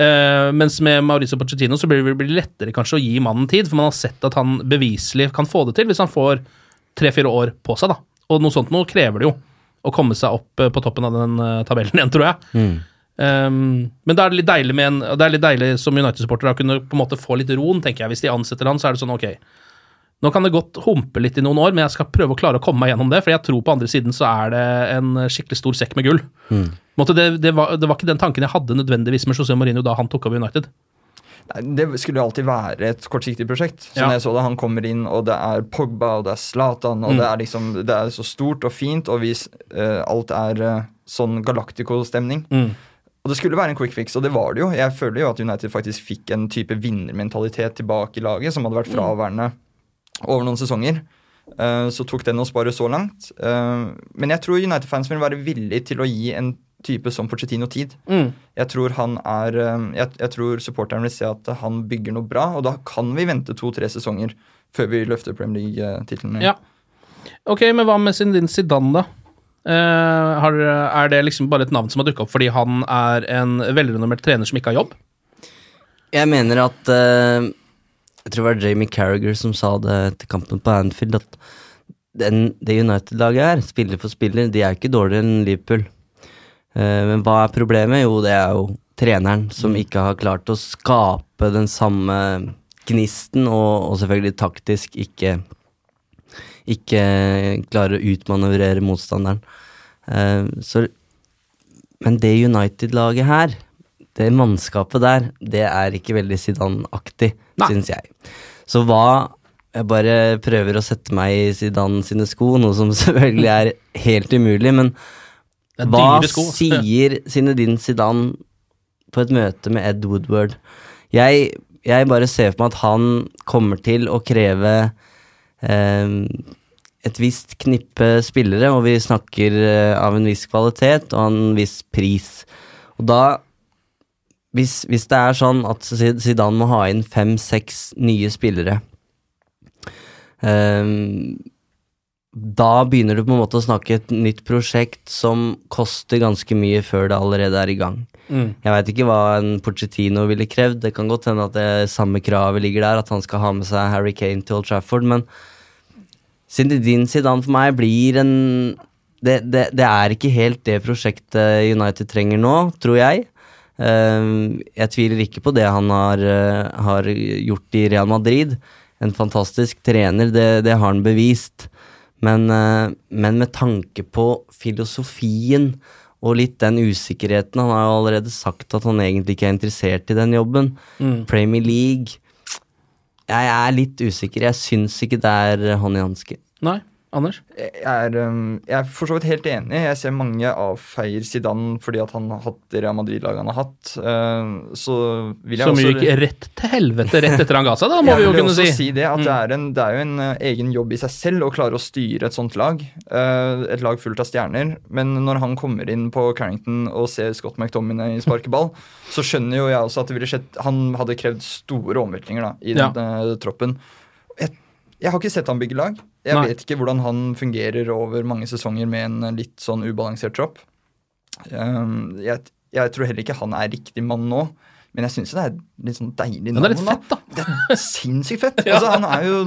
Eh, mens med Mauricio Pochettino så blir det blir det lettere kanskje å gi mannen tid, for man har sett at han beviselig kan få det til hvis han får tre-fire år på seg. da. Og noe sånt nå krever det jo å komme seg opp eh, på toppen av den eh, tabellen igjen, tror jeg. Um, men da er det litt deilig med en, det er litt deilig som United-supporter å kunne på en måte få litt roen, tenker jeg. Hvis de ansetter han, så er det sånn ok. Nå kan det godt humpe litt i noen år, men jeg skal prøve å klare å komme meg gjennom det. For jeg tror på andre siden så er det en skikkelig stor sekk med gull. Mm. Måte det, det, var, det var ikke den tanken jeg hadde nødvendigvis med José Mourinho da han tok over United. Nei, Det skulle alltid være et kortsiktig prosjekt. Så Ja. når jeg så det, Han kommer inn, og det er Pogba og det er Zlatan, og Mm. det er liksom, det er så stort og fint, og vi, uh, alt er uh, sånn Galactico-stemning. Mm. Og det skulle være en quick fix, og det var det jo. Jeg føler jo at United faktisk fikk en type vinnermentalitet tilbake i laget, som hadde vært Mm. fraværende over noen sesonger. Eh, så tok den oss bare så langt. Eh, men jeg tror United-fans vil være villig til å gi en type som Pochettino tid. Mm. Jeg tror han er eh, jeg, jeg tror supporteren vil se at han bygger noe bra, og da kan vi vente to-tre sesonger før vi løfter Premier League-titlene. Ja. Ok, men hva med Zinedine Zidane, da? Eh, har, er det liksom bare et navn som har dukka opp fordi han er en velrenommert trener som ikke har jobb? Jeg mener at eh, Jeg tror det var Jamie Carragher som sa det til kampen på Anfield, at den, det United-laget her, spiller for spiller, de er ikke dårligere enn Liverpool. Eh, men hva er problemet? Jo, det er jo treneren som ikke har klart å skape den samme gnisten, og, og selvfølgelig taktisk ikke ikke klarer å utmanøvrere motstanderen. Eh, så Men det United-laget her, det mannskapet der, det er ikke veldig Zidane-aktig, syns jeg. Så hva Jeg bare prøver å sette meg i Zidane sine sko, noe som [laughs] selvfølgelig er helt umulig, men hva [laughs] sier Zinedine Zidane på et møte med Ed Woodward? Jeg, jeg bare ser for meg at han kommer til å kreve et visst knippe spillere, og vi snakker eh, av en viss kvalitet og en viss pris. Og da hvis, hvis det er sånn at Zidane må ha inn fem-seks nye spillere ehm, Da begynner du på en måte å snakke et nytt prosjekt som koster ganske mye før det allerede er i gang. Mm. Jeg veit ikke hva en Pochettino ville krevd. Det kan godt hende at det samme kravet ligger der, at han skal ha med seg Harry Kane til Old Trafford, men Zinedine Zidane for meg blir en det, det, det er ikke helt det prosjektet United trenger nå, tror jeg. Ehm, jeg tviler ikke på det han har, eh, har gjort i Real Madrid. En fantastisk trener, det, det har han bevist. Men, eh, men med tanke på filosofien og litt den usikkerheten Han har jo allerede sagt at han egentlig ikke er interessert i den jobben. Mm. Premier League Jeg er litt usikker. Jeg syns ikke det er hånd i hanske. Nei, Anders? Jeg er, um, jeg er for så vidt helt enig. Jeg ser mange avfeier Zidane fordi at han har hatt det Real Madrid-laget han har hatt. Uh, så vil jeg Som også gikk rett til helvete rett etter han ga seg, da, må vi jo kunne si. si det, at det, Mm. er en, det er jo en uh, egen jobb i seg selv å klare å styre et sånt lag. Uh, et lag fullt av stjerner. Men når han kommer inn på Carrington og ser Scott McTominay sparke ball, så skjønner jo jeg også at det ville skjedd Han hadde krevd store omveltninger da, i den ja. troppen. Jeg, har ikke sett han bygge lag. Jeg Nei. vet ikke hvordan han fungerer over mange sesonger med en uh, litt sånn ubalansert tropp. Um, jeg, jeg tror heller ikke han er riktig mann nå. Men jeg syns det er litt sånn deilig navn. Den er litt fett, da. Det er sinnssykt fett. [laughs] altså, han er jo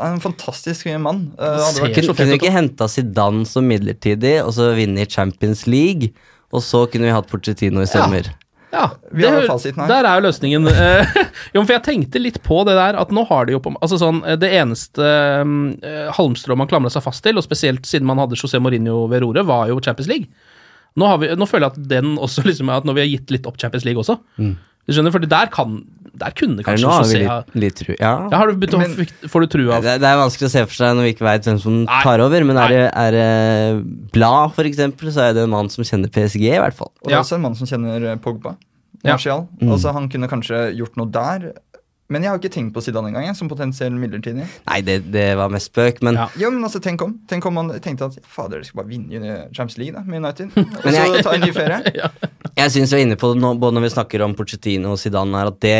en fantastisk mann. Uh, Kunne, vi ikke henta Zidane som midlertidig, og så vinne i Champions League? Og så kunne vi hatt Porcetino i sommer. Ja, Vi har det- fasiten her. Der er jo løsningen. Eh, [laughs] jo, for jeg tenkte litt på det der, at nå har de jo på Altså sånn, eh, det eneste um, halmstrået man klamra seg fast til, og spesielt siden man hadde José Mourinho ved roret, var jo Champions League. Nå, har vi, nå føler jeg at den også [laughs] liksom at når vi har gitt litt opp Champions League også Du skjønner, fordi der kan Der kunne kanskje José ha litt, litt tru. Ja. ja, har du begynt å, Men- Får du trua Det, det er vanskelig å se for seg når vi ikke veit hvem som Nei. tar over, men er det, er det Blad, for eksempel, så er det en mann som kjenner PSG, i hvert fall. Og det Ja. er også en mann som kjenner Pogba. Ja. Mm. Altså, han kunne kanskje gjort noe der. Men jeg har ikke tenkt på Zidane engang, jeg, som potensiell midlertidig. Nei, det, det var mest spøk, men Ja. Jo, men altså, tenk om Tenk om man tenkte at fader, dere skal bare vinne Champions League da, med United. [laughs] Og Men så jeg- ta en ny [laughs] ferie. jeg syns vi er inne på det nå, både når vi snakker om Pochettino og Zidane, her, at det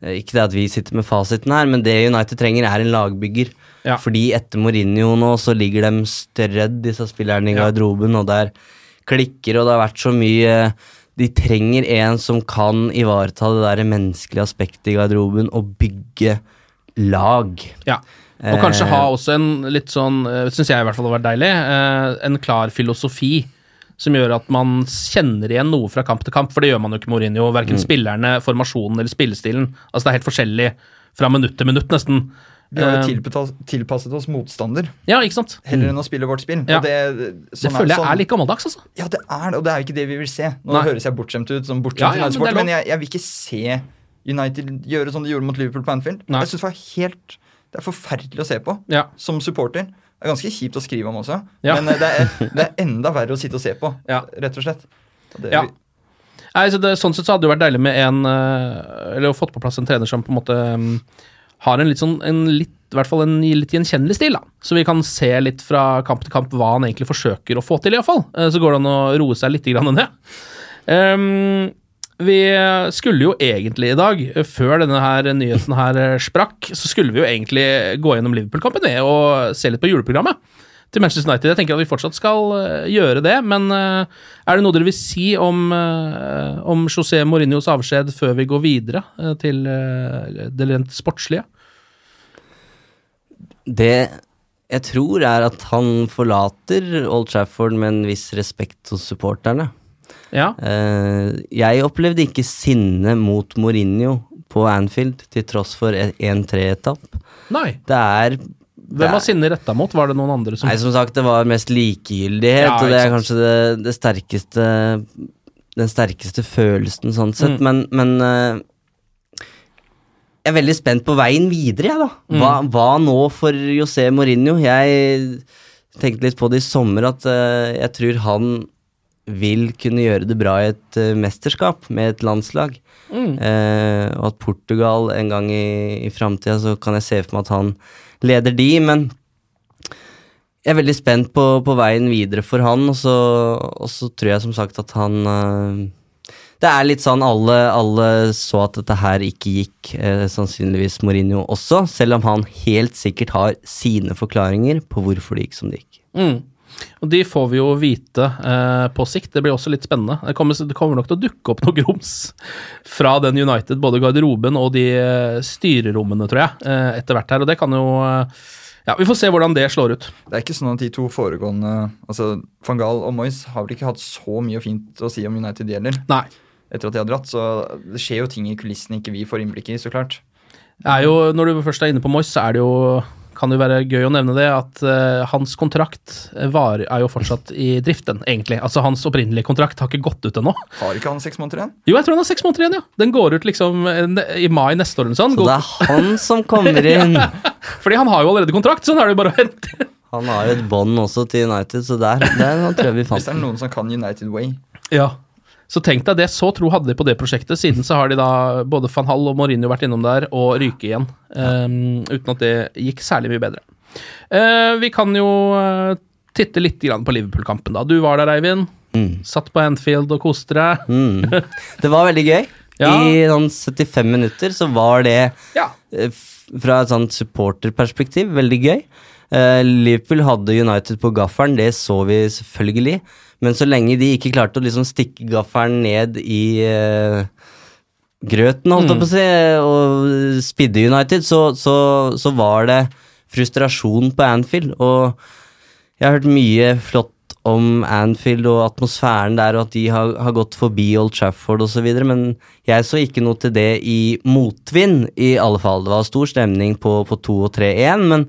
eh, Ikke det at vi sitter med fasiten her, men det United trenger, er en lagbygger. Ja. Fordi etter Mourinho nå, så ligger de strødd, disse spillerne i Ja. garderoben, og der klikker, og det har vært så mye De trenger en som kan ivareta det der menneskelige aspektet i garderoben, og bygge lag. Ja. Og kanskje Eh, ha også en litt sånn, syns jeg i hvert fall det vært deilig, eh, en klar filosofi som gjør at man kjenner igjen noe fra kamp til kamp, for det gjør man jo ikke med Mourinho. Verken Mm. spillerne, formasjonen eller spillestilen. Altså Det er helt forskjellig fra minutt til minutt, nesten. Vi har Eh, jo tilpasset, tilpasset oss motstander, Ja, ikke sant? heller enn å spille vårt spill. Ja. Og det, Det sånn føler jeg sånn- er litt gammeldags, altså. Ja, det er det, og det er jo ikke det vi vil se. Nå Nei. høres jeg bortskjemt ut som bortskjemt Ja, ja, men er men, jeg, jeg vil ikke se United gjøre som de gjorde mot Liverpool på Anfield. Nei. Jeg synes det var helt Det er forferdelig å se på Ja. som supporter. Det er ganske kjipt å skrive om også, Ja. men eh, det er, [laughs] det er enda verre å sitte og se på, Ja. rett og slett. Og Det, Ja. Nei, så det, sånn sett så hadde det vært deilig med en eh, Eller å fått på plass en trener som på en måte mm, har en litt sånn en litt, i hvert fall en litt gjenkjennelig stil, da. Så vi kan se litt fra kamp til kamp hva han egentlig forsøker å få til, iallfall. Uh, så går det an å roe seg litt ned. Um, vi skulle jo egentlig i dag, eh, før denne her nyheten her eh, sprakk, så skulle vi jo egentlig gå gjennom Liverpool-kampen og se litt på juleprogrammet til Manchester United. Jeg tenker at vi fortsatt skal eh, gjøre det, men eh, er det noe dere vil si om, eh, om José Mourinhos avskjed før vi går videre til det rent sportslige? Det jeg tror, er at han forlater Old Trafford med en viss respekt hos supporterne. Ja. Jeg opplevde ikke sinne mot Mourinho på Anfield, til tross for en 3-etapp. Nei. Det er Hvem var sinnet retta mot? Var det noen andre som Nei, som sagt, det var mest likegyldighet, Ja, og det er kanskje det, det sterkeste Den sterkeste følelsen, sånn sett. Mm. Men, men eh, jeg er veldig spent på veien videre, jeg, da. Mm. Hva, hva nå for José Mourinho? Jeg tenkte litt på det i sommer, at uh, jeg tror han vil kunne gjøre det bra i et uh, mesterskap med et landslag. Mm. Eh, og at Portugal en gang i, i framtida, så kan jeg se for meg at han leder de, men jeg er veldig spent på, på veien videre for han, og så, og så tror jeg som sagt at han eh, Det er litt sånn alle, alle så at dette her ikke gikk, eh, sannsynligvis Mourinho også, selv om han helt sikkert har sine forklaringer på hvorfor det gikk som det gikk. Mm. Og de får vi jo vite eh, på sikt. Det blir også litt spennende. Det kommer, det kommer nok til å dukke opp [laughs] noe grums fra den United, både garderoben og de eh, styrerommene, tror jeg, eh, etter hvert her. Og det kan jo eh, Ja, vi får se hvordan det slår ut. Det er ikke sånn at de to foregående Altså, Van Gaal og Moyes har vel ikke hatt så mye fint å si om United heller. Nei. etter at de har dratt, så det skjer jo ting i kulissene ikke vi får innblikk i, så klart. Det er jo, når du først er inne på Moyes, så er det jo kan jo være gøy å nevne det, at uh, hans kontrakt eh, var, er jo fortsatt i driften, egentlig. Altså Hans opprinnelige kontrakt har ikke gått ut ennå. Har ikke han seks måneder igjen? Jo, jeg tror han har seks måneder igjen, ja. Den går ut liksom eh, i mai neste år eller sånn. Så det er han som kommer [laughs] inn. Fordi han har jo allerede kontrakt, sånn er det jo bare å hente. Han har jo et bånd også til United, så der, der tror jeg vi Hvis det er noen som kan United Way. Ja. Så tenk deg det, så tro hadde de på det prosjektet. Siden så har de da både van Hall og Mourinho vært innom der og ryke igjen. Um, uten at det gikk særlig mye bedre. Uh, vi kan jo eh, titte litt grann på Liverpool-kampen, da. Du var der, Eivind. Satt på Anfield og koste deg. [laughs] Mm. Det var veldig gøy. Ja. I sånn 75 minutter så var det, Ja. eh, fra et sånt supporterperspektiv, veldig gøy. Eh, Liverpool hadde United på gaffelen, det så vi selvfølgelig. Men så lenge de ikke klarte å liksom stikke gaffelen ned i eh, grøten, holdt jeg på å si, og spidde United, så, så, så var det frustrasjon på Anfield. Og jeg har hørt mye flott om Anfield og atmosfæren der, og at de har, har gått forbi Old Trafford osv., men jeg så ikke noe til det i motvind, i alle fall. Det var stor stemning på, på 2 og 3-1, men,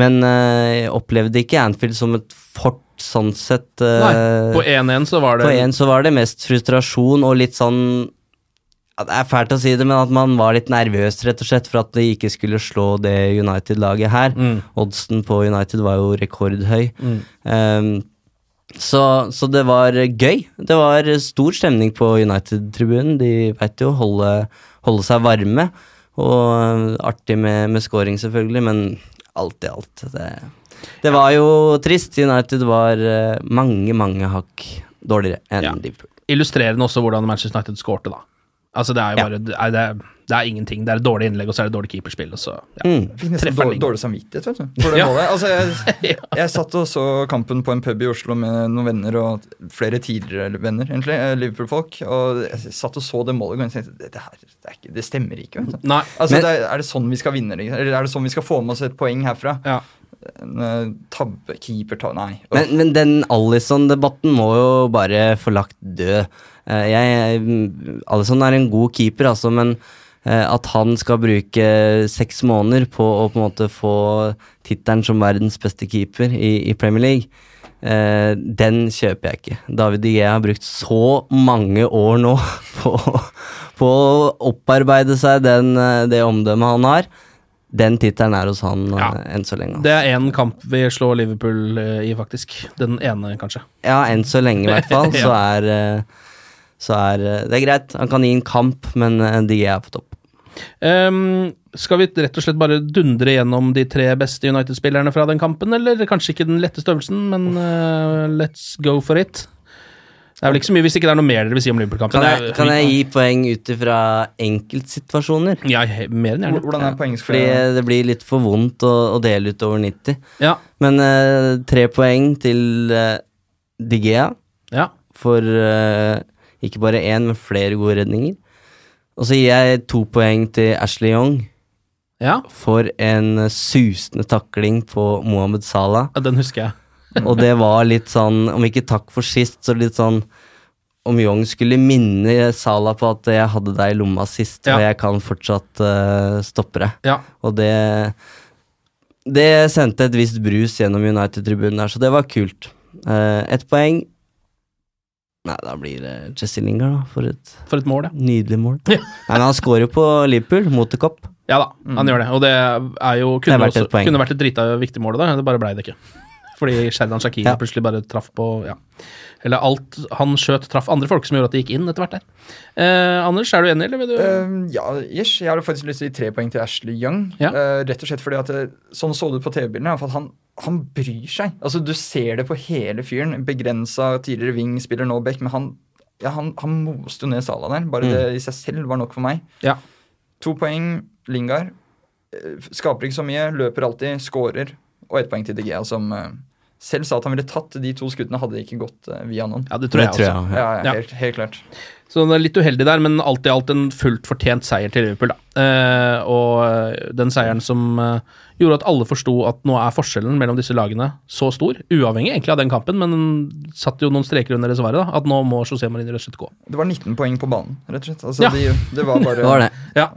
men eh, jeg opplevde ikke Anfield som et fort sånn sett. eh, Nei, på 1-1 så var det på 1 så var det mest frustrasjon og litt sånn Det er fælt å si det, men at man var litt nervøs rett og slett for at de ikke skulle slå det United-laget her. Mm. Oddsen på United var jo rekordhøy. Um, så, så det var gøy. Det var stor stemning på United-tribunen. De veit jo holde, holde seg varme. Og uh, artig med, med scoring, selvfølgelig, men alt i alt det, det var jo trist. United var uh, mange, mange hakk dårligere enn Ja. Liverpool. illustrerende også hvordan Manchester United skårte, da. Altså, det er jo Ja. bare det er, det, er, det er ingenting. Det er et dårlig innlegg, og så er det dårlig keeperspill, og så ja. Mm. Fikk nesten dårlig, dårlig samvittighet, vet du. [laughs] For det Ja. målet. Altså, jeg, [laughs] jeg satt og så kampen på en pub i Oslo med noen venner, og flere tidligere venner, egentlig, eh, Liverpool-folk. Og jeg satt og så det målet, og jeg tenkte det, her, det, er ikke, det stemmer ikke. Vet du. Nei. Altså, Men- det er, er det sånn vi skal vinne? liksom? Eller er det sånn vi skal få med oss et poeng herfra? Ja. Eh, tabbe, keeper tabbe, Nei. Men, men den Alison-debatten må jo bare få lagt død. Eh, jeg, Alison er en god keeper, altså, men at han skal bruke seks måneder på å på en måte få tittelen som verdens beste keeper i, i Premier League, eh, den kjøper jeg ikke. David Igea har brukt så mange år nå [laughs] på, på å opparbeide seg den, eh, det omdømmet han har. Den tittelen er hos han Ja. eh, enn så lenge. Det er én kamp vi slår Liverpool eh, i, faktisk. Den ene, kanskje. Ja, enn så lenge i hvert fall, [laughs] så er, eh, så er eh, det er greit. Han kan gi en kamp, men eh, de er på topp. Um, skal vi rett og slett bare dundre gjennom de tre beste United-spillerne fra den kampen, eller kanskje ikke den letteste øvelsen, men uh, let's go for it. Det er vel ikke så mye hvis ikke det er noe mer dere vil si om Liverpool-kampen. Kan jeg, kan jeg gi poeng ut ifra enkeltsituasjoner? Ja, mer enn gjerne. Hvordan er Fordi det blir litt for vondt å, å dele ut over 90. Ja. Men uh, tre poeng til uh, Digea ja. for eh, ikke bare én, men flere gode redninger. Og så gir jeg to poeng til Ashley Young ja. for en susende takling på Mohammed Salah. Ja, Den husker jeg. [laughs] Og det var litt sånn, om ikke takk for sist, så litt sånn Om Young skulle minne Salah på at jeg hadde deg i lomma sist, Ja. og jeg kan fortsatt uh, stoppe deg. Ja. Og det Det sendte et visst brus gjennom United-tribunen der, så det var kult. Uh, Ett poeng Nei, da blir det Jesse Lingard, da, for et For et mål, ja. nydelig mål. [laughs] Nei, men han scorer jo på Liverpool, mot The Cop. Ja da, han gjør det. Og det er jo kunne, det et også, kunne vært et drita viktig mål, da. Det bare blei det ikke. Fordi Sherdan Shakiri [laughs] Ja. plutselig bare traff på ja. Eller alt han skjøt, traff andre folk, som gjorde at det gikk inn etter hvert der. Eh, Anders, er du enig, eller vil du Ehm, ja, yes, Jeg hadde faktisk lyst til å gi tre poeng til Ashley Young. Ja. Eh, rett og slett fordi at det, Sånn så det ut på TV-bildene. at Han, han bryr seg. Altså Du ser det på hele fyren. Begrensa tidligere wing, spiller nå back, men han, ja, han, han moste ned Sala der. Bare det i seg selv var nok for meg. Ja. To poeng Lingard. Eh, Skaper ikke så mye, løper alltid, scorer. Og ett poeng til DG, som eh, selv sa at han ville tatt de to skuddene, hadde det ikke gått eh, via noen. Ja, det tror jeg Det tror også. jeg. Ja, ja, Ja. Helt, helt klart. Så det er litt uheldig der, men alt i alt en fullt fortjent seier til Liverpool, da. Eh, og eh, den seieren som eh, gjorde at alle forsto at nå er forskjellen mellom disse lagene så stor, uavhengig egentlig av den kampen, men den satte jo noen streker under det svaret, da, at nå må José Marine rett gå. Det var 19 poeng på banen, rett og slett. Altså, Ja. de, det var bare Det var det. Ja,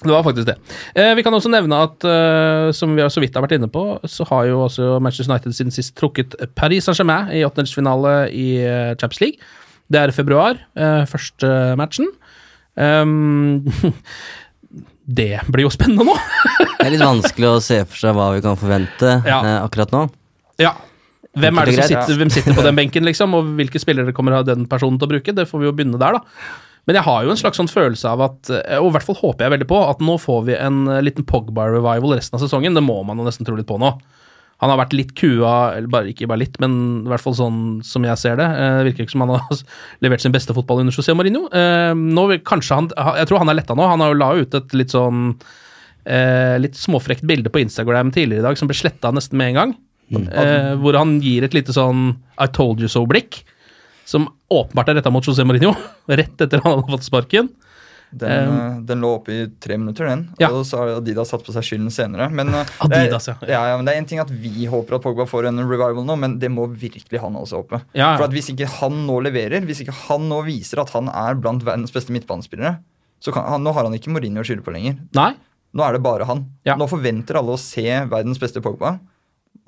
det var faktisk det. Eh, vi kan også nevne at, eh, som vi har så vidt har vært inne på, så har jo også Manchester United siden sist trukket Paris Saint-Germain i åttendelsfinale i eh, Champions League. Det er i februar, eh, første matchen. Um, [laughs] det blir jo spennende nå. [laughs] Det er litt vanskelig å se for seg hva vi kan forvente Ja. eh, akkurat nå. ja. Hvem er det som sitter, hvem sitter på [laughs] den benken, liksom, og hvilke spillere kommer den personen til å bruke? Det får vi jo begynne der, da. Men jeg har jo en slags sånn følelse av at, og i hvert fall håper jeg veldig på, at nå får vi en eh, liten Pogba-revival resten av sesongen. Det må man jo nesten tro litt på nå. Han har vært litt kua, eller bare, ikke bare litt, men i hvert fall sånn som jeg ser det. Eh, virker ikke som han har [laughs] levert sin beste fotball under José Marino. Eh, Nå vil kanskje han, Jeg tror han er letta nå. Han har jo la ut et litt sånn eh, litt småfrekt bilde på Instagram tidligere i dag som ble sletta nesten med en gang. Eh, hvor han gir et lite sånn I told you so-blikk. Som åpenbart er retta mot José Mourinho, [laughs] rett etter han hadde fått sparken. Den, Um, den lå oppe i tre minutter, den. Ja. Og så har Adidas satt på seg skylden senere. Men, eh, [laughs] Adidas, det, er, ja, ja, men det er en ting at vi håper at Pogba får en revival nå, men det må virkelig han også håpe. For at Hvis ikke han nå leverer, hvis ikke han nå viser at han er blant verdens beste midtbanespillere, så kan, han, nå har han ikke Mourinho å skylde på lenger. Nei. Nå er det bare han. Ja. Nå forventer alle å se verdens beste Pogba.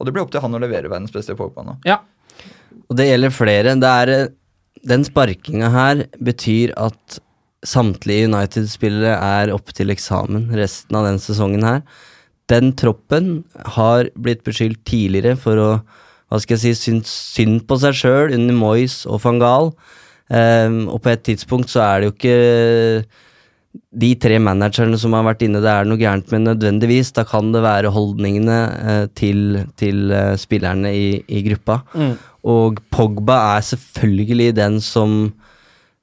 Og det blir opp til han å levere verdens beste Pogba nå. Ja. Og det gjelder flere. Det er, eh, den sparkinga her betyr at samtlige United-spillere er oppe til eksamen resten av den sesongen her. Den troppen har blitt beskyldt tidligere for å hva skal jeg si, synes synd på seg sjøl under Moyes og van Gaal. Um, og på et tidspunkt så er det jo ikke de tre managerne som har vært inne, det er noe gærent med nødvendigvis. Da kan det være holdningene eh, til, til eh, spillerne i, i gruppa. Og Pogba er selvfølgelig den som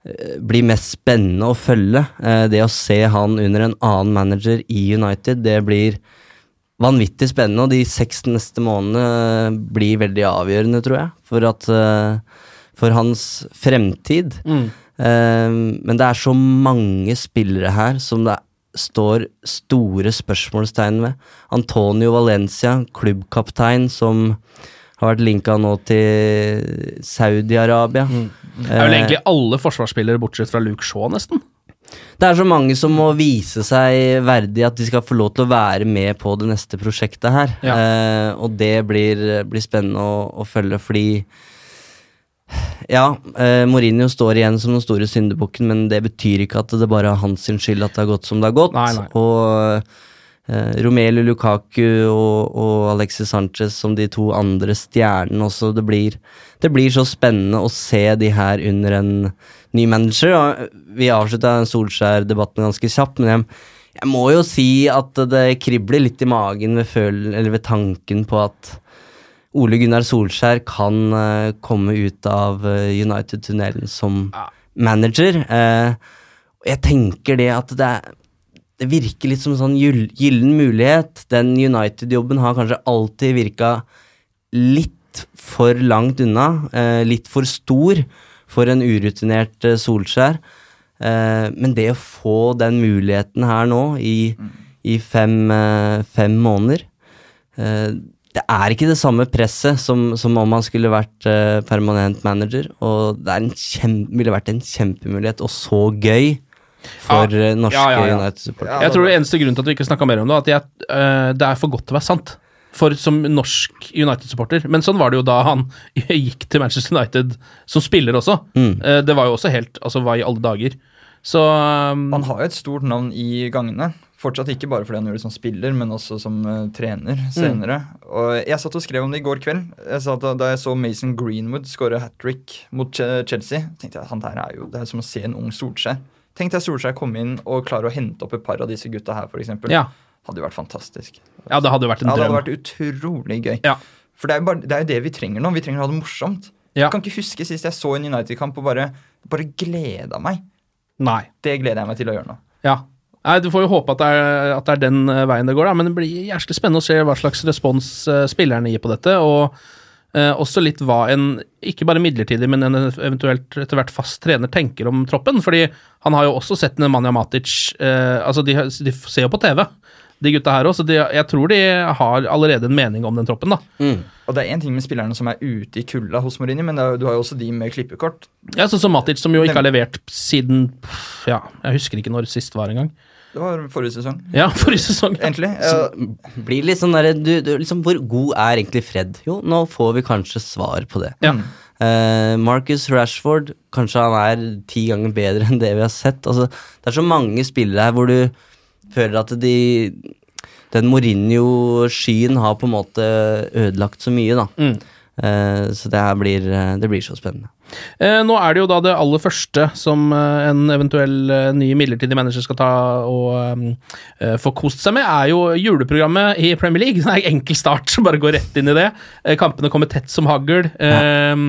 eh, blir mest spennende å følge. Eh, det å se han under en annen manager i United, det blir vanvittig spennende. Og de seks neste månedene eh, blir veldig avgjørende, tror jeg, for, at, eh, for hans fremtid. Eh, men det er så mange spillere her som det står store spørsmålstegn ved. Antonio Valencia, klubbkaptein, som har vært linka nå til Saudi-Arabia. Det er vel egentlig alle forsvarsspillere bortsett fra Luke Shaw, nesten. Det er så mange som må vise seg verdig at de skal få lov til å være med på det neste prosjektet her. Ja. Eh, og det blir, blir spennende å, å følge, fordi ja, eh, Mourinho står igjen som den store syndebukken, men det betyr ikke at det bare er hans skyld at det har gått som det har gått. Nei, nei. Og eh, Romelu Lukaku og, og Alexis Sanchez som de to andre stjernene også. Det blir, det blir så spennende å se de her under en ny manager. Ja, vi avslutta Solskjær-debatten ganske kjapt, men jeg, jeg må jo si at det kribler litt i magen ved, føl eller ved tanken på at Ole Gunnar Solskjær kan uh, komme ut av uh, United-tunnelen som manager. Uh, jeg tenker det at det, er, det virker litt som en sånn gyllen mulighet. Den United-jobben har kanskje alltid virka litt for langt unna. litt for stor for en urutinert Solskjær. Men det å få den muligheten her nå, i, i fem, fem måneder eh, Det er ikke det samme presset som, som om han skulle vært uh, permanent manager. Og det er en kjem, ville vært en kjempemulighet, og så gøy for Ja. eh, norske Ja, ja, ja. United-supportere. Jeg tror det eneste grunnen til at vi ikke snakka mer om det, at jeg, uh, det er for godt til å være sant. For som norsk United-supporter. Men sånn var det jo da han [laughs] gikk til Manchester United som spiller også. Eh, det var jo også helt Altså, hva i alle dager? Så um, Han har jo et stort navn i gangene. Fortsatt ikke bare fordi han gjør det som spiller, men også som uh, trener senere. Og Jeg satt og skrev om det i går kveld. Jeg sa at Da, jeg så Mason Greenwood skåre hat trick mot Che- Chelsea, tenkte jeg han der er jo Det er som å se en ung Solskjær. Tenk deg Solskjær komme inn og klare å hente opp et par av disse gutta her, f.eks. Ja. Hadde jo vært fantastisk. ja, det hadde jo vært en Ja, det hadde vært utrolig gøy. Ja. For det er, jo bare, det er jo det vi trenger nå. Vi trenger å ha det morsomt. Ja. Jeg kan ikke huske sist jeg så en United-kamp og bare, bare gleda meg. Nei. Det gleder jeg meg til å gjøre nå. Ja. Nei, Du får jo håpe at det er, at det er den eh, veien det går, da. men det blir jævlig spennende å se hva slags respons eh, spillerne gir på dette. Og eh, også litt hva en ikke bare midlertidig, men en eventuelt etter hvert fast trener tenker om troppen. Fordi han har jo også sett Nemanja Matic eh, altså de, de ser jo på TV, de gutta her òg, så de, jeg tror de har allerede en mening om den troppen. da. Og det er én ting med spillerne som er ute i kulda hos Mourinho, men det er, du har jo også de med klippekort. Ja, Sånn som Matic, som jo ikke har levert siden pff, Ja, jeg husker ikke når sist var engang. Det var forrige sesong. Ja, [laughs] forrige sesong. Egentlig. Ja. Blir litt sånn derre du, du, liksom, Hvor god er egentlig Fred? Jo, nå får vi kanskje svar på det. Ja. Uh, Marcus Rashford, kanskje han er ti ganger bedre [laughs] enn det vi har sett. Altså, det er så mange spillere her hvor du føler at de Den Mourinho-skyen har på en måte ødelagt så mye, da. Mm. Uh, så det her blir, eh, det blir så spennende. Eh, nå er det jo da det aller første som eh, en eventuell eh, ny midlertidig manager skal ta og få kost seg med, er jo juleprogrammet i Premier League. [laughs] Det er en enkel start, så bare gå rett inn i det. Kampene kommer tett som hagl. Eh,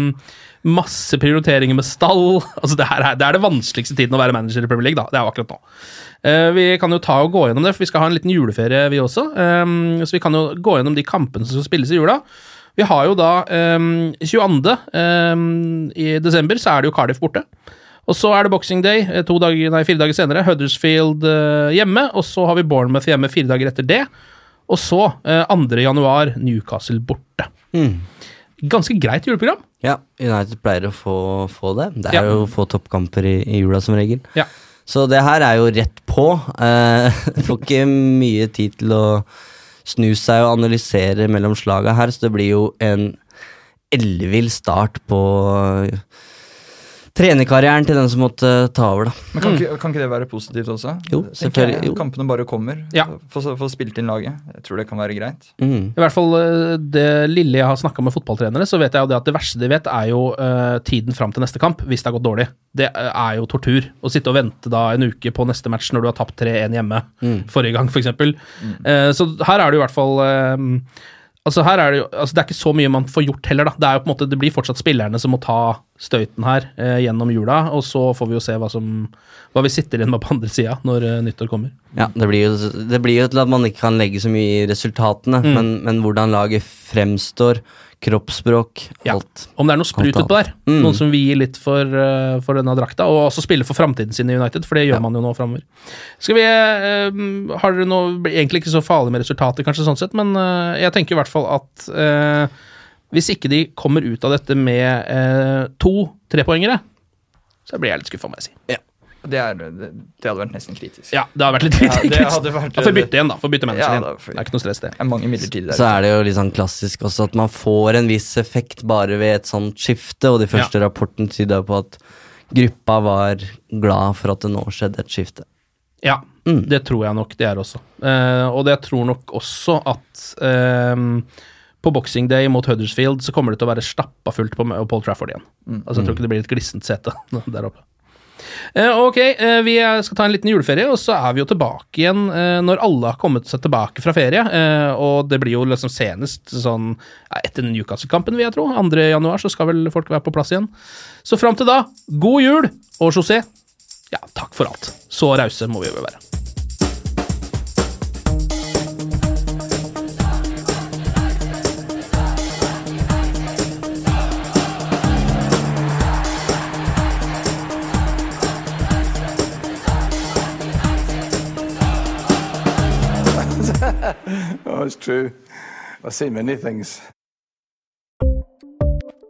Masse prioriteringer med stall. [laughs] Altså det, her er, det er det vanskeligste tiden å være manager i Premier League, da. Det er jo akkurat nå. Eh, vi kan jo ta og gå gjennom det, for vi skal ha en liten juleferie, vi også. Så vi kan jo gå gjennom de kampene som skal spilles i jula. Vi har jo da um, 22. Um, i desember så er det jo Cardiff borte. Og så er det Boxing Day eh, to dager, nei, fire dager senere. Huddersfield uh, hjemme. Og så har vi Bournemouth hjemme fire dager etter det. Og så, uh, 2. januar, Newcastle borte. Ganske greit juleprogram. Ja, United pleier å få, få det. Det er Ja. jo få toppkamper i, i jula som regel. Ja. Så det her er jo rett på. Uh, [laughs] får ikke mye tid til å snu seg og analysere mellom slaga her, så det blir jo en ellevill start på eh, trenerkarrieren til den som måtte ta over, da. Men kan, ikke, kan ikke det være positivt også? Jo, selvfølgelig, jeg. jo. Kampene bare kommer. Ja. Få få spilt inn laget. Jeg tror det kan være greit. Mm. I hvert fall eh, det lille jeg har snakka med fotballtrenere, så vet jeg jo det at det verste de vet, er jo uh, tiden fram til neste kamp, hvis det har gått dårlig. Det eh, er jo tortur. Å sitte og vente da en uke på neste match når du har tapt 3-1 hjemme forrige gang, f.eks. Uh, så her er det jo i hvert fall eh, Altså her er Det jo, altså det er ikke så mye man får gjort heller. da. Det er jo på en måte, det blir fortsatt spillerne som må ta støyten her eh, gjennom jula, og så får vi jo se hva, som, hva vi sitter igjen med på andre sida når eh, nyttår kommer. Ja, det blir, jo, det blir jo til at man ikke kan legge så mye i resultatene, Mm. men, men hvordan laget fremstår, kroppsspråk, Ja. alt. Om det er noe sprut utpå der. Mm. Noen som vil gi litt for, uh, for denne drakta, og også spille for framtiden sin i United, for det gjør man jo nå framover. Skal vi uh, Har dere noe Egentlig ikke så farlig med resultater, kanskje, sånn sett, men uh, jeg tenker i hvert fall at hvis ikke de kommer ut av dette med to trepoengere, så blir jeg litt skuffa, må jeg si. Det, er, det, det hadde vært nesten kritisk. Ja, det hadde vært litt Ja, det kritisk. hadde vært- Ja, Får bytte igjen, da. Får bytte manager Ja, igjen. Det er ikke noe stress, det. Det er mange midlertidige der. Så er det jo litt sånn klassisk også at man får en viss effekt bare ved et sånt skifte, og de første rapporten tyder på at gruppa var glad for at det nå skjedde et skifte. Ja, det tror jeg nok det er også. Uh, og det jeg tror nok også at uh, på Boxing Day mot Huddersfield så kommer det til å være stappa fullt på Paul Trafford igjen. Altså Jeg tror ikke det blir et glissent sete [laughs] der oppe. Eh, ok, eh, vi skal ta en liten juleferie, og så er vi jo tilbake igjen eh, når alle har kommet seg tilbake fra ferie. og det blir jo liksom senest sånn etter Newcastle-kampen, vil jeg tro. 2. januar så skal vel folk være på plass igjen. Så fram til da, god jul! Og José, ja, takk for alt. Så rause må vi vel være. It's true. I've seen many things.